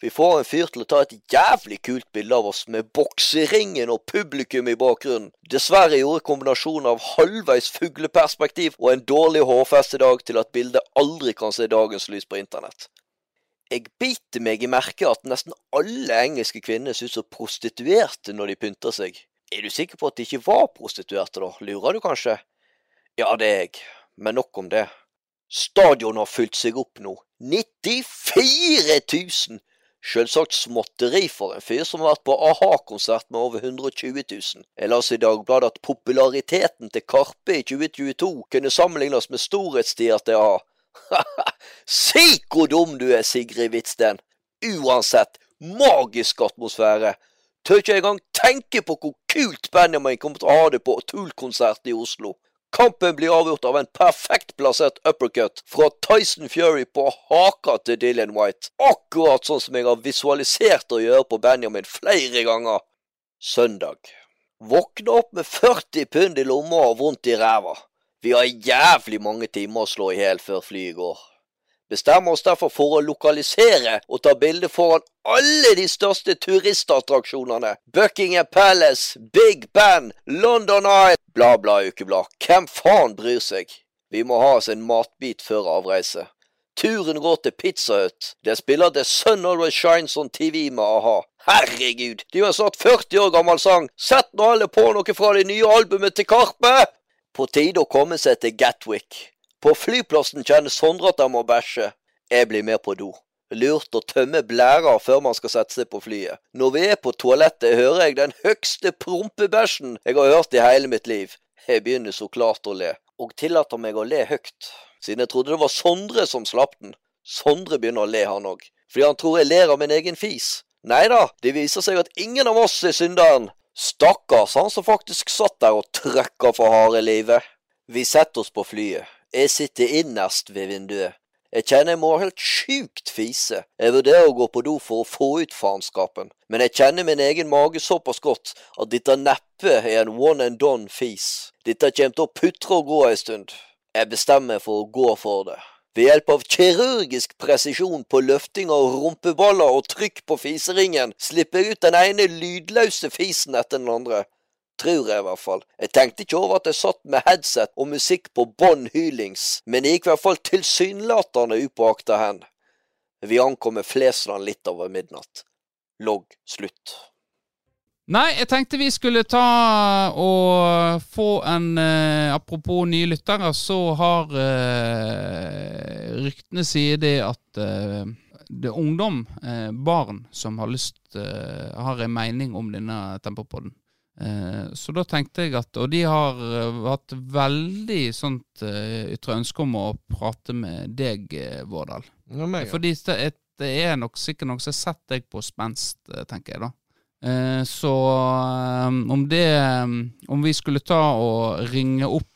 Vi får en fyr til å ta et jævlig kult bilde av oss med bokseringen og publikum i bakgrunnen. Dessverre gjorde kombinasjonen av halvveis fugleperspektiv og en dårlig hårfestedag til at bildet aldri kan se dagens lys på internett. Jeg biter meg i merket at nesten alle engelske kvinner ser ut prostituerte når de pynter seg. Er du sikker på at de ikke var prostituerte, da? Lurer du kanskje? Ja, det er jeg, men nok om det. Stadion har fylt seg opp nå. 94 000! Selvsagt småtteri for en fyr som har vært på a-ha-konsert med over 120 000. Jeg leste i Dagbladet at populariteten til Karpe i 2022 kunne sammenlignes med storhetstida til a-ha. (laughs) si hvor dum du er, Sigrid Hvitsten! Uansett, magisk atmosfære. Tør ikke engang tenke på hvor kult Benjamin kommer til å ha det på Tool-konsert i Oslo. Kampen blir avgjort av en perfekt plassert uppercut fra Tyson Fury på haka til Dylan White. Akkurat sånn som jeg har visualisert å gjøre på Benjamin flere ganger. Søndag. Våkne opp med 40 pund i lomma og vondt i ræva. Vi har jævlig mange timer å slå i hjel før flyet går. Bestemmer oss derfor for å lokalisere og ta bilde foran alle de største turistattraksjonene. Buckingham Palace, Big Ben, London Eye, bla, bla, ukeblad. Hvem faen bryr seg? Vi må ha oss en matbit før avreise. Turen går til Pizza Hut. Der spiller The Sun Always Shines on TV med a-ha. Herregud, de har snart 40 år gammel sang. Sett nå alle på noe fra det nye albumet til Karpe! På tide å komme seg til Gatwick. På flyplassen kjenner Sondre at han må bæsje. Jeg blir med på do. Lurt å tømme blæra før man skal sette seg på flyet. Når vi er på toalettet, hører jeg den høgste prompebæsjen jeg har hørt i hele mitt liv. Jeg begynner så klart å le, og tillater meg å le høyt, siden jeg trodde det var Sondre som slapp den. Sondre begynner å le, han òg, fordi han tror jeg ler av min egen fis. Nei da, det viser seg at ingen av oss er synderen. Stakkars han som faktisk satt der og trøkka for harde livet. Vi setter oss på flyet. Jeg sitter innerst ved vinduet. Jeg kjenner jeg må helt sjukt fise. Jeg vurderer å gå på do for å få ut faenskapen, men jeg kjenner min egen mage såpass godt at dette neppe er en one and done fis. Dette kommer til å putre og gå ei stund. Jeg bestemmer for å gå for det. Ved hjelp av kirurgisk presisjon på løfting av rumpeballer og trykk på fiseringen, slipper jeg ut den ene lydløse fisen etter den andre. Tror jeg i hvert fall. Jeg tenkte ikke over at jeg satt med headset og musikk på bånn hylings, men det gikk i hvert fall tilsynelatende upåakta hen. Vi ankom med Flesland litt over midnatt. Logg slutt. Nei, jeg tenkte vi skulle ta og få en eh, Apropos nye lyttere, så har eh, ryktene sier det at eh, det er ungdom, eh, barn, som har lyst eh, har en mening om denne tempopodden. Eh, så da tenkte jeg at Og de har hatt veldig sånt ytre ønske om å prate med deg, Vårdal. Ja, meg, ja. Fordi det, er nok sikkert noen som setter deg på spenst, tenker jeg da. Eh, så eh, om det eh, Om vi skulle ta og ringe opp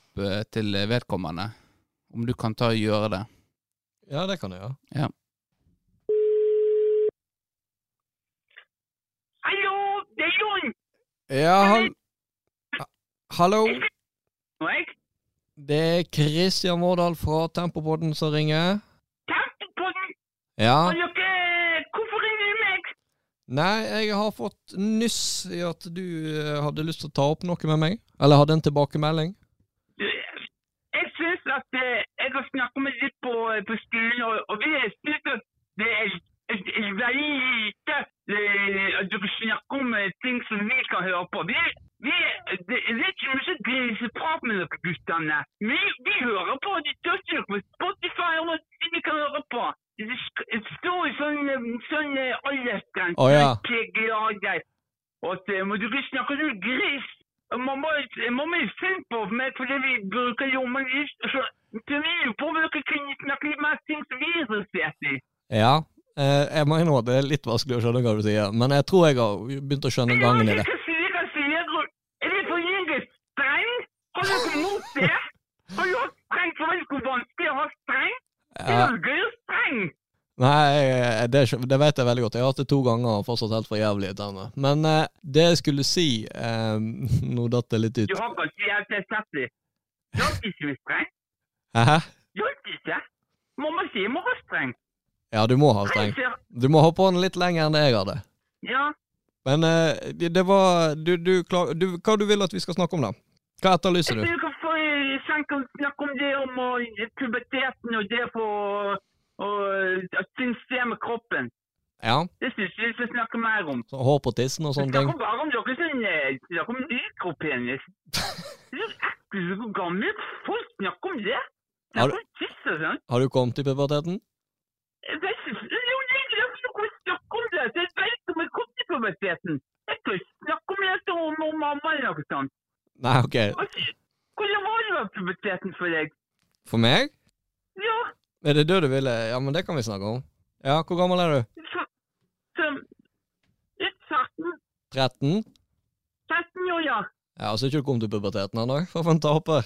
til vedkommende, om du kan ta og gjøre det? Ja, det kan jeg gjøre. Ja. Hallo, det er Jon. Ja, han Hallo? Det er Kristian Vårdal fra Tempopodden som ringer. Tempopodden? Ja. Nei, jeg har fått nyss i at du uh, hadde lyst til å ta opp noe med meg. Eller hadde en tilbakemelding. Jeg syns at uh, jeg har snakket med litt på, på skolen, og, og vi syns at det er, er veldig lite at dere snakker om ting som vi kan høre på. Vi, vi, det, det er ikke mye griseprat med dere guttene. Vi, vi hører på de største på Spotify og vi kan høre på. Det står sånn, sånn aldersgrense. Oh, ja. Grader. Og må du ikke snakke som gris. Man må, man må finne på meg fordi vi bruker lommelys. Så til vi på om dere kunne snakke litt mer ting som vi er interessert i. Ja, eh, jeg må innrømme at det er litt vanskelig å skjønne hva du sier, men jeg tror jeg har begynt å skjønne gangen i det. Er det for lenge streng? Har dere mot det? Har du hatt streng for hvor vanskelig å ha streng? Helger streng! Nei, det, det, vet jeg veldig godt. Jeg har hatt det to ganger og fortsatt helt for jævlig irriterende. Men eh, det jeg skulle si eh, (laughs) Nå datt det litt ut. Du har kanskje helt sett det. Har ikke streng. Hæ? Har ikke. Mamma sier må ha streng. Ja, du må ha streng. Du må ha på den litt lenger enn det jeg hadde. Ja. Men eh, det var du, du, klar, du, Hva du vil at vi skal snakke om, da? Hva etterlyser du? Jeg kan snakke om det om puberteten og det for og skjer med kroppen. Ja. Det syns jeg vi skal snakke mer om. Så hår på tissen og sånne ting? Snakker bare om dere som Snakker om mikropenis. (laughs) det er så ekkelt hvor gamle folk snakker om det. Snakker om tiss og sånn. Har du kommet i puberteten? Jeg vet ikke. Jo, det er ikke noe snakke om det. Jeg vet om jeg kom til puberteten. Jeg kan ikke snakke om det om, om mamma eller noe sånt. Nei, ok. Hvordan var det med puberteten for deg? For meg? Ja. Er det det du ville? Ja, men det kan vi snakke om. Ja, hvor gammel er du? 13. 13? 13 år, ja. Ja, Så ikke du kommet til puberteten ennå? For en taper.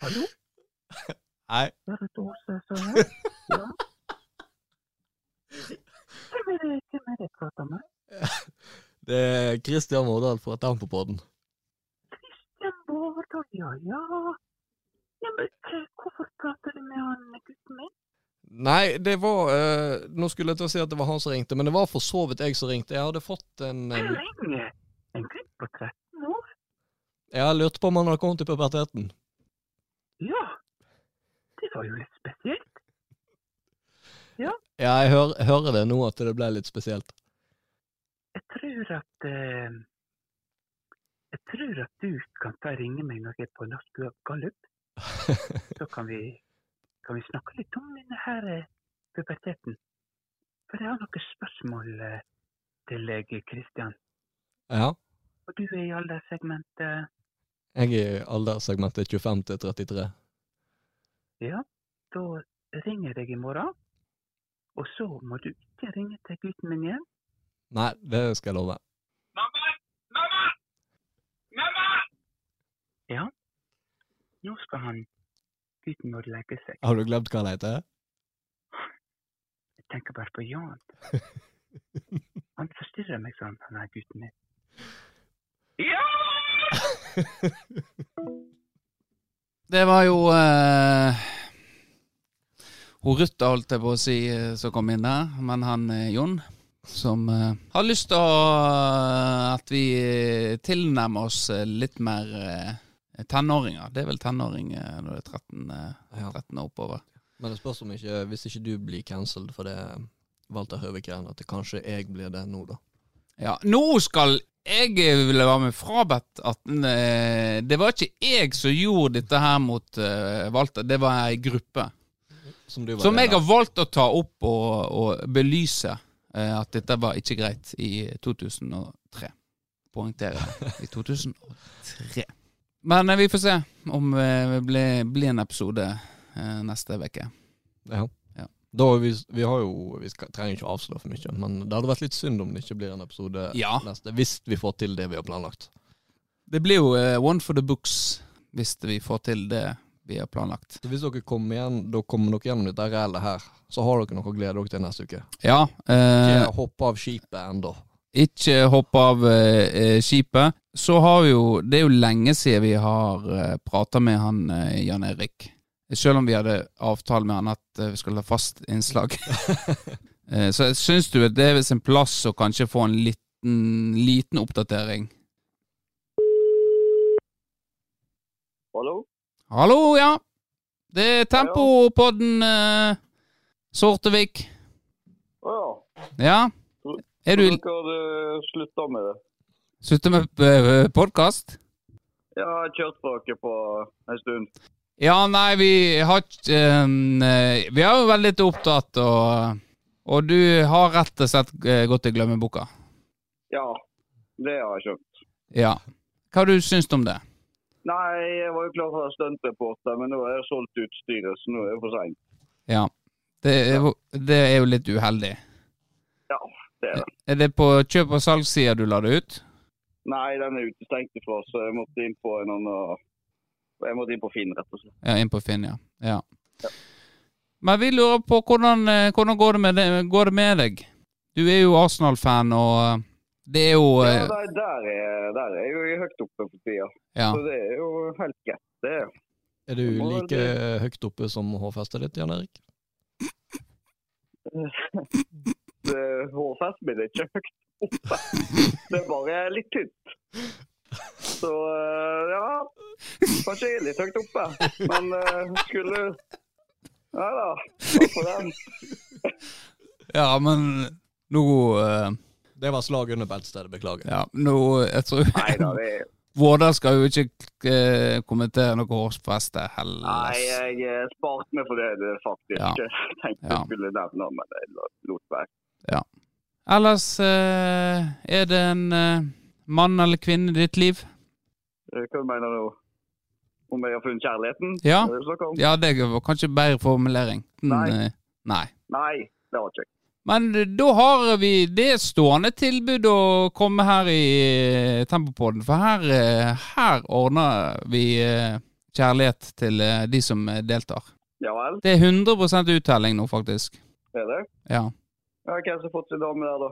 Hallo? Nei. Hvem er det jeg prater med? (laughs) Det er Kristian Vårdal fra Tampopodden. Kristian Vårdal, ja ja. men, eh, hvorfor prater du med han gutten min? Nei, det var eh, Nå skulle jeg til å si at det var han som ringte, men det var for så vidt jeg som ringte. Jeg hadde fått en Hvor lenge? En gutt på 13 år? Jeg lurte på om han hadde kommet i puberteten. Ja, det var jo litt spesielt. Ja, jeg hører, hører det nå at det ble litt spesielt. Jeg tror at eh, Jeg tror at du kan ta ringe meg når jeg er på Norsk Gallup. (laughs) Så kan vi, kan vi snakke litt om denne her eh, puberteten. For jeg har noen spørsmål eh, til deg, Kristian. Ja. Og du er i alderssegmentet Jeg er i alderssegmentet 25 til 33. Ja, da ringer jeg deg i morgen. Og så må du ikke ringe til gutten min igjen. Nei, det skal jeg love. Mamma! Mamma! Mamma! Ja, nå skal han gutten vår legge seg. Har du glemt hva han heter? Jeg tenker bare på Jan. (laughs) Han forstyrrer meg sånn, han er gutten min. Ja! (laughs) Det var jo eh, hun Ruth, holdt jeg på å si, eh, som kom inn der. Men han eh, Jon, som uh, har lyst til å at vi tilnærmer oss litt mer uh, tenåringer. Det er vel tenåring eh, når det er 13, uh, 13 og oppover. Men det spørs om ikke, hvis ikke du blir cancelled for det Walter Høvik-greiene, at det kanskje jeg blir det nå, da. Ja, nå skal jeg ville være med frabedt at det var ikke jeg som gjorde dette her mot Walter, det var ei gruppe. Som Som jeg har valgt å ta opp og, og belyse eh, at dette var ikke greit i 2003. Poengterer det. I 2003. Men eh, vi får se om eh, det blir, blir en episode eh, neste uke. Ja. Ja. Da, vi, vi har jo Vi skal, trenger ikke å avsløre for mye, men det hadde vært litt synd om det ikke blir en episode Ja. neste, hvis vi får til det vi har planlagt. Det blir jo eh, one for the books hvis vi får til det vi har planlagt. Så hvis dere kommer igjen, da kommer dere gjennom dette rælet her, så har dere noe å glede dere til neste uke. Ja. Eh, Ikke hopp av skipet ennå. ikke hoppe av eh, eh, skipet. Så har vi jo Det er jo lenge siden vi har eh, prata med han eh, Jan Erik. Selv om vi hadde avtale med han at eh, vi skulle ha fast innslag. (laughs) eh, så syns du at det er ved sin plass å kanskje få en liten, liten oppdatering? Hallo? Hallo, ja. Det er Tempopodden uh, Sortevik. Å ja. Ja. Er du Dere slutta med det? Slutter med uh, podkast? Ja, jeg har kjørt på dere på en stund. Ja, nei, vi har eh, Vi har jo vært litt opptatt, og, og du har rett og slett eh, gått i glemmeboka. Ja, det har jeg skjønt. Ja. Hva du syns du om det? Nei, jeg var jo klar for å være stuntreporter, men nå har jeg solgt utstyret, så nå er det for seint. Ja. Det er, jo- det er jo litt uheldig. Ja, det er det. Er det på kjøp- og salgssida du la det ut? Nei, den er utestengt ifra, så jeg måtte inn på en annen Jeg måtte inn på Finn, rett og slett. Ja, inn på Finn, ja. ja. Men vi lurer på hvordan, eh, hvordan går, det med går det med deg? Du er jo Arsenal-fan, og eh, det er jo Ja, eh, der, der, er, der er jeg jo høyt oppe for tida. Ja. Så det er jo helt greit, det. er. Er du like det- høyt oppe som hårfestet ditt, Jan Erik? (laughs) Hårfestet mitt er ikke høyt oppe. Det er bare litt tynt. Så eh, ja, kanskje jeg er litt høyt oppe. Men eh, skulle Ja da, takk for den. Ja, men nå Det var slag under beltestedet, beklager. Ja, nå Jeg tror Nei da, det er (laughs) Vårdal skal jo ikke eh, kommentere noe hårfeste heller. Nei, jeg eh, sparte meg for det, det faktisk. Ja. (laughs) Jeg tenkte Ja. jeg skulle nevne, men jeg lot være. Ellers eh, er det en eh, mann eller kvinne i ditt liv? Eh, Hva mener du? Om jeg har funnet kjærligheten? Ja. Det? Ja, det var kanskje bedre formulering. Mm, Nei. Nei. Nei, det har ikke jeg. Men da har vi det stående tilbud å komme her i eh, Tempopodden, for her, eh, her ordner vi eh, kjærlighet til de som deltar. Ja vel, Det er 100 uttelling nå, faktisk. er det? Ja. Ja, Hvem har fått seg dame der, da?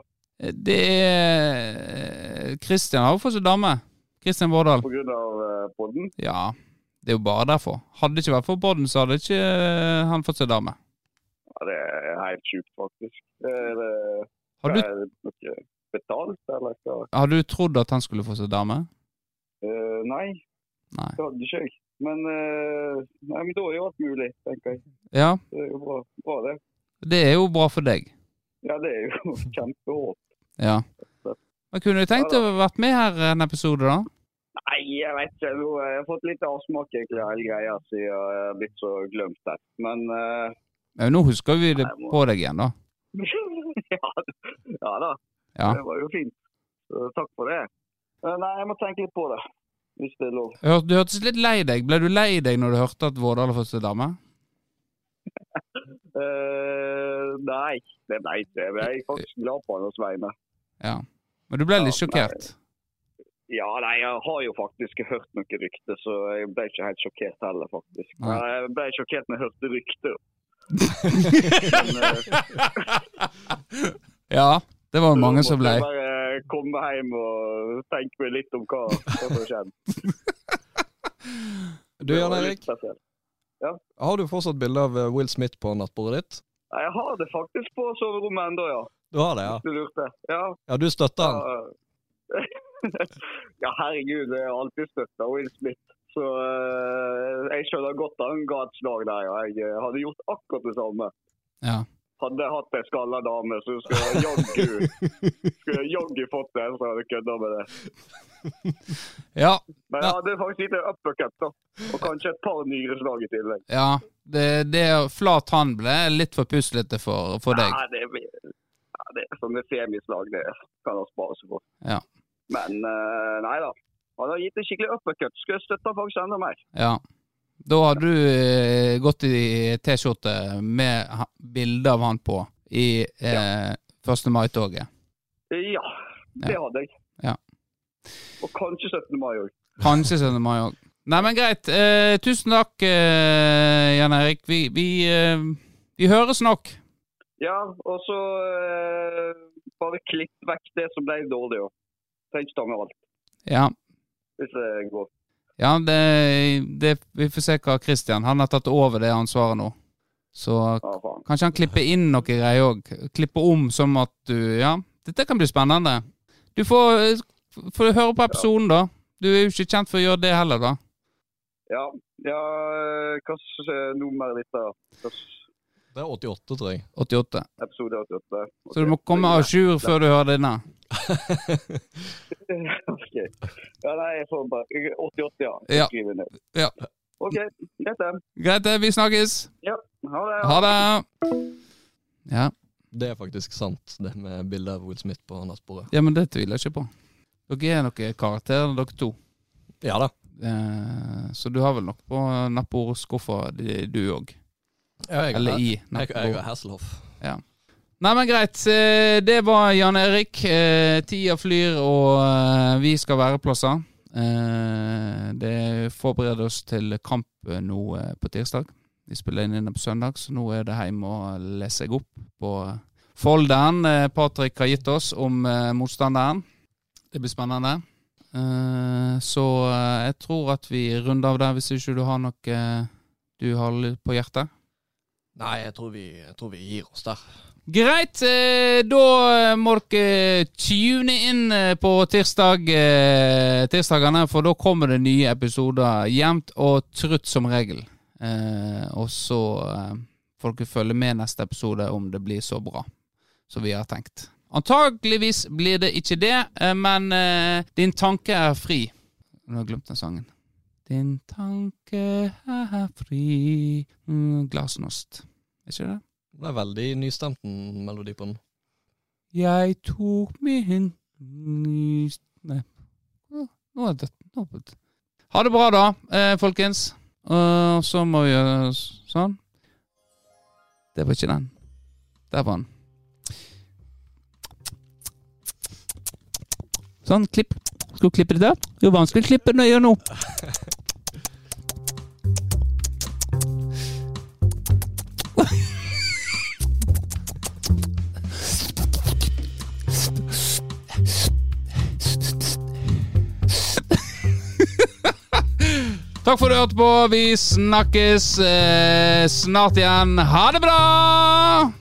Det er Kristian har jo fått seg dame. Kristian Vårdal. På grunn av podden? Ja, det er jo bare derfor. Hadde det ikke vært for podden, så hadde ikke han fått seg dame. Ja, det er helt sjukt, faktisk. Er det, Har du, er det noe betalt, eller hva? har du trodd at han skulle få seg dame? Uh, nei, Nei. det hadde ikke jeg. Men, uh, nei, men da er jo alt mulig, tenker jeg. Ja, Det er jo bra, bra det. det er jo bra for deg. Ja, det er jo (laughs) kjempehåp. Ja. Men kunne du tenkt å vært med her en episode, da? Nei, jeg vet ikke. Nå har jeg fått litt avsmak egentlig av hele greia siden jeg har blitt så glemt her. Men eh, Ja, nå husker vi det må- på deg igjen, da. (laughs) ja, ja da, Ja. det var jo fint. Takk for det. Eh, nei, jeg må tenke litt på det, hvis det er lov. Du hørtes litt lei deg. Ble du lei deg når du hørte at Vårdal har fått seg dame? uh, (laughs) nei, det ble ikke. det. Jeg er faktisk glad på hans vegne. Ja. Men du ble litt Ja, sjokkert? Ja, nei, jeg har jo faktisk hørt noen rykter, så jeg ble ikke helt sjokkert heller, faktisk. Nei. Jeg ble sjokkert når jeg hørte rykter. Eh, (laughs) Ja, det var mange som ble. Jeg bare komme hjem og tenke meg litt om hva, som har skjedd. (laughs) Du Jan Erik, ja. har du fortsatt bilde av eh, Will Smith på nattbordet ditt? Jeg har det faktisk på soverommet ennå, ja. Du har det, ja? Du lurte. Ja, Ja, du støtter han? ja. (laughs) ja, herregud, jeg har alltid støtta Will Smith. Så eh, jeg skjønner godt at han ga et slag der. og Jeg eh, hadde gjort akkurat det samme. Ja. Hadde jeg hatt ei skalla dame, så skulle jeg jaggu (laughs) skulle jeg jaggu fått det. Så hadde jeg kødda med det. Ja, Men jeg hadde faktisk gitt en uppercut, da. Og kanskje et par nyreslag i tillegg. ja. Det, det flat hånd ble litt for puslete for, for deg. Nei, det, det er sånne semislag, det kan han spare seg for. Ja. Men eh, nei da. Han har gitt en skikkelig uppercut. Skulle han faktisk enda mer. Ja. Da har du eh, gått i T-skjorte med bilde av han på i eh, 1. mai-toget. Ja, det Ja. hadde jeg. Ja. Og kanskje 17. mai òg. Kanskje 17. mai òg. Nei, men greit. Eh, tusen takk, eh, Jan Erik. Vi, vi, eh, vi høres nok. Ja, og så eh, bare klipp vekk det som ble dårlig òg. tenk deg med alt, Ja. Hvis det går. Ja, det, det, vi får se hva Christian Han har tatt over det ansvaret nå. Så Ja, kanskje han klipper inn noe greier òg. Klipper om som at du Ja, dette kan bli spennende. Du får, eh, får høre på episoden, da. Du er jo ikke kjent for å gjøre det heller, da. Ja, ja hva slags eh, nummer er dette? Hva Det er 88, tror jeg. 88. episode 88? Så du må komme à jour før du hører denne. (laughs) ok. Ja, nei, jeg får bare 88, ja. Ja. Ned. Ja. OK, greit det. Greit, det. Vi snakkes. Ja, ha det. Ha det. Ja. Det er faktisk sant, det med bildet av Will Smith på nattbordet. ja, men det tviler jeg ikke på. Dere er noen karakterer, dere to. Ja da. Eh, så du har vel nok på nattbordskuffa, du òg? Ja, jeg, Eller i jeg, jeg er Hasselhoff. Hasselhoff. Nei, men greit. Eh, Det var Jan Erik. Eh, Tida flyr, og eh, vi skal være plasser. Det forbereder oss til kamp nå på tirsdag. Vi spiller inn inne på søndag, så nå er det hjem og lese seg opp på folderen Patrick har gitt oss om motstanderen. Det blir spennende. Så jeg tror at vi runder av der, hvis ikke du har noe du har på hjertet. Nei, jeg tror, vi, jeg tror vi gir oss der. Greit, eh, da må dere tune inn eh, på tirsdag, eh, tirsdagene, for da kommer det nye episoder jevnt og trutt som regel. Eh, og så eh, får dere følge med neste episode om det blir så bra som vi har tenkt. Antageligvis blir det ikke det, eh, men eh, din tanke er fri. Nå har jeg glemt den sangen. Din tanke er fri mm, Glasnost. Er ikke det? Det er veldig nystemt en melodi på den. Jeg tok min ny Nei. Nå er det nå er Ha det bra, da, eh, folkens. Og så må vi gjøre sånn. Det var ikke den. Der var den. Sånn, klipp. Skal du klippe det der? Det er jo vanskelig å klippe når jeg (laughs) Takk for at du hørte på. Vi snakkes eh, snart igjen. Ha det bra!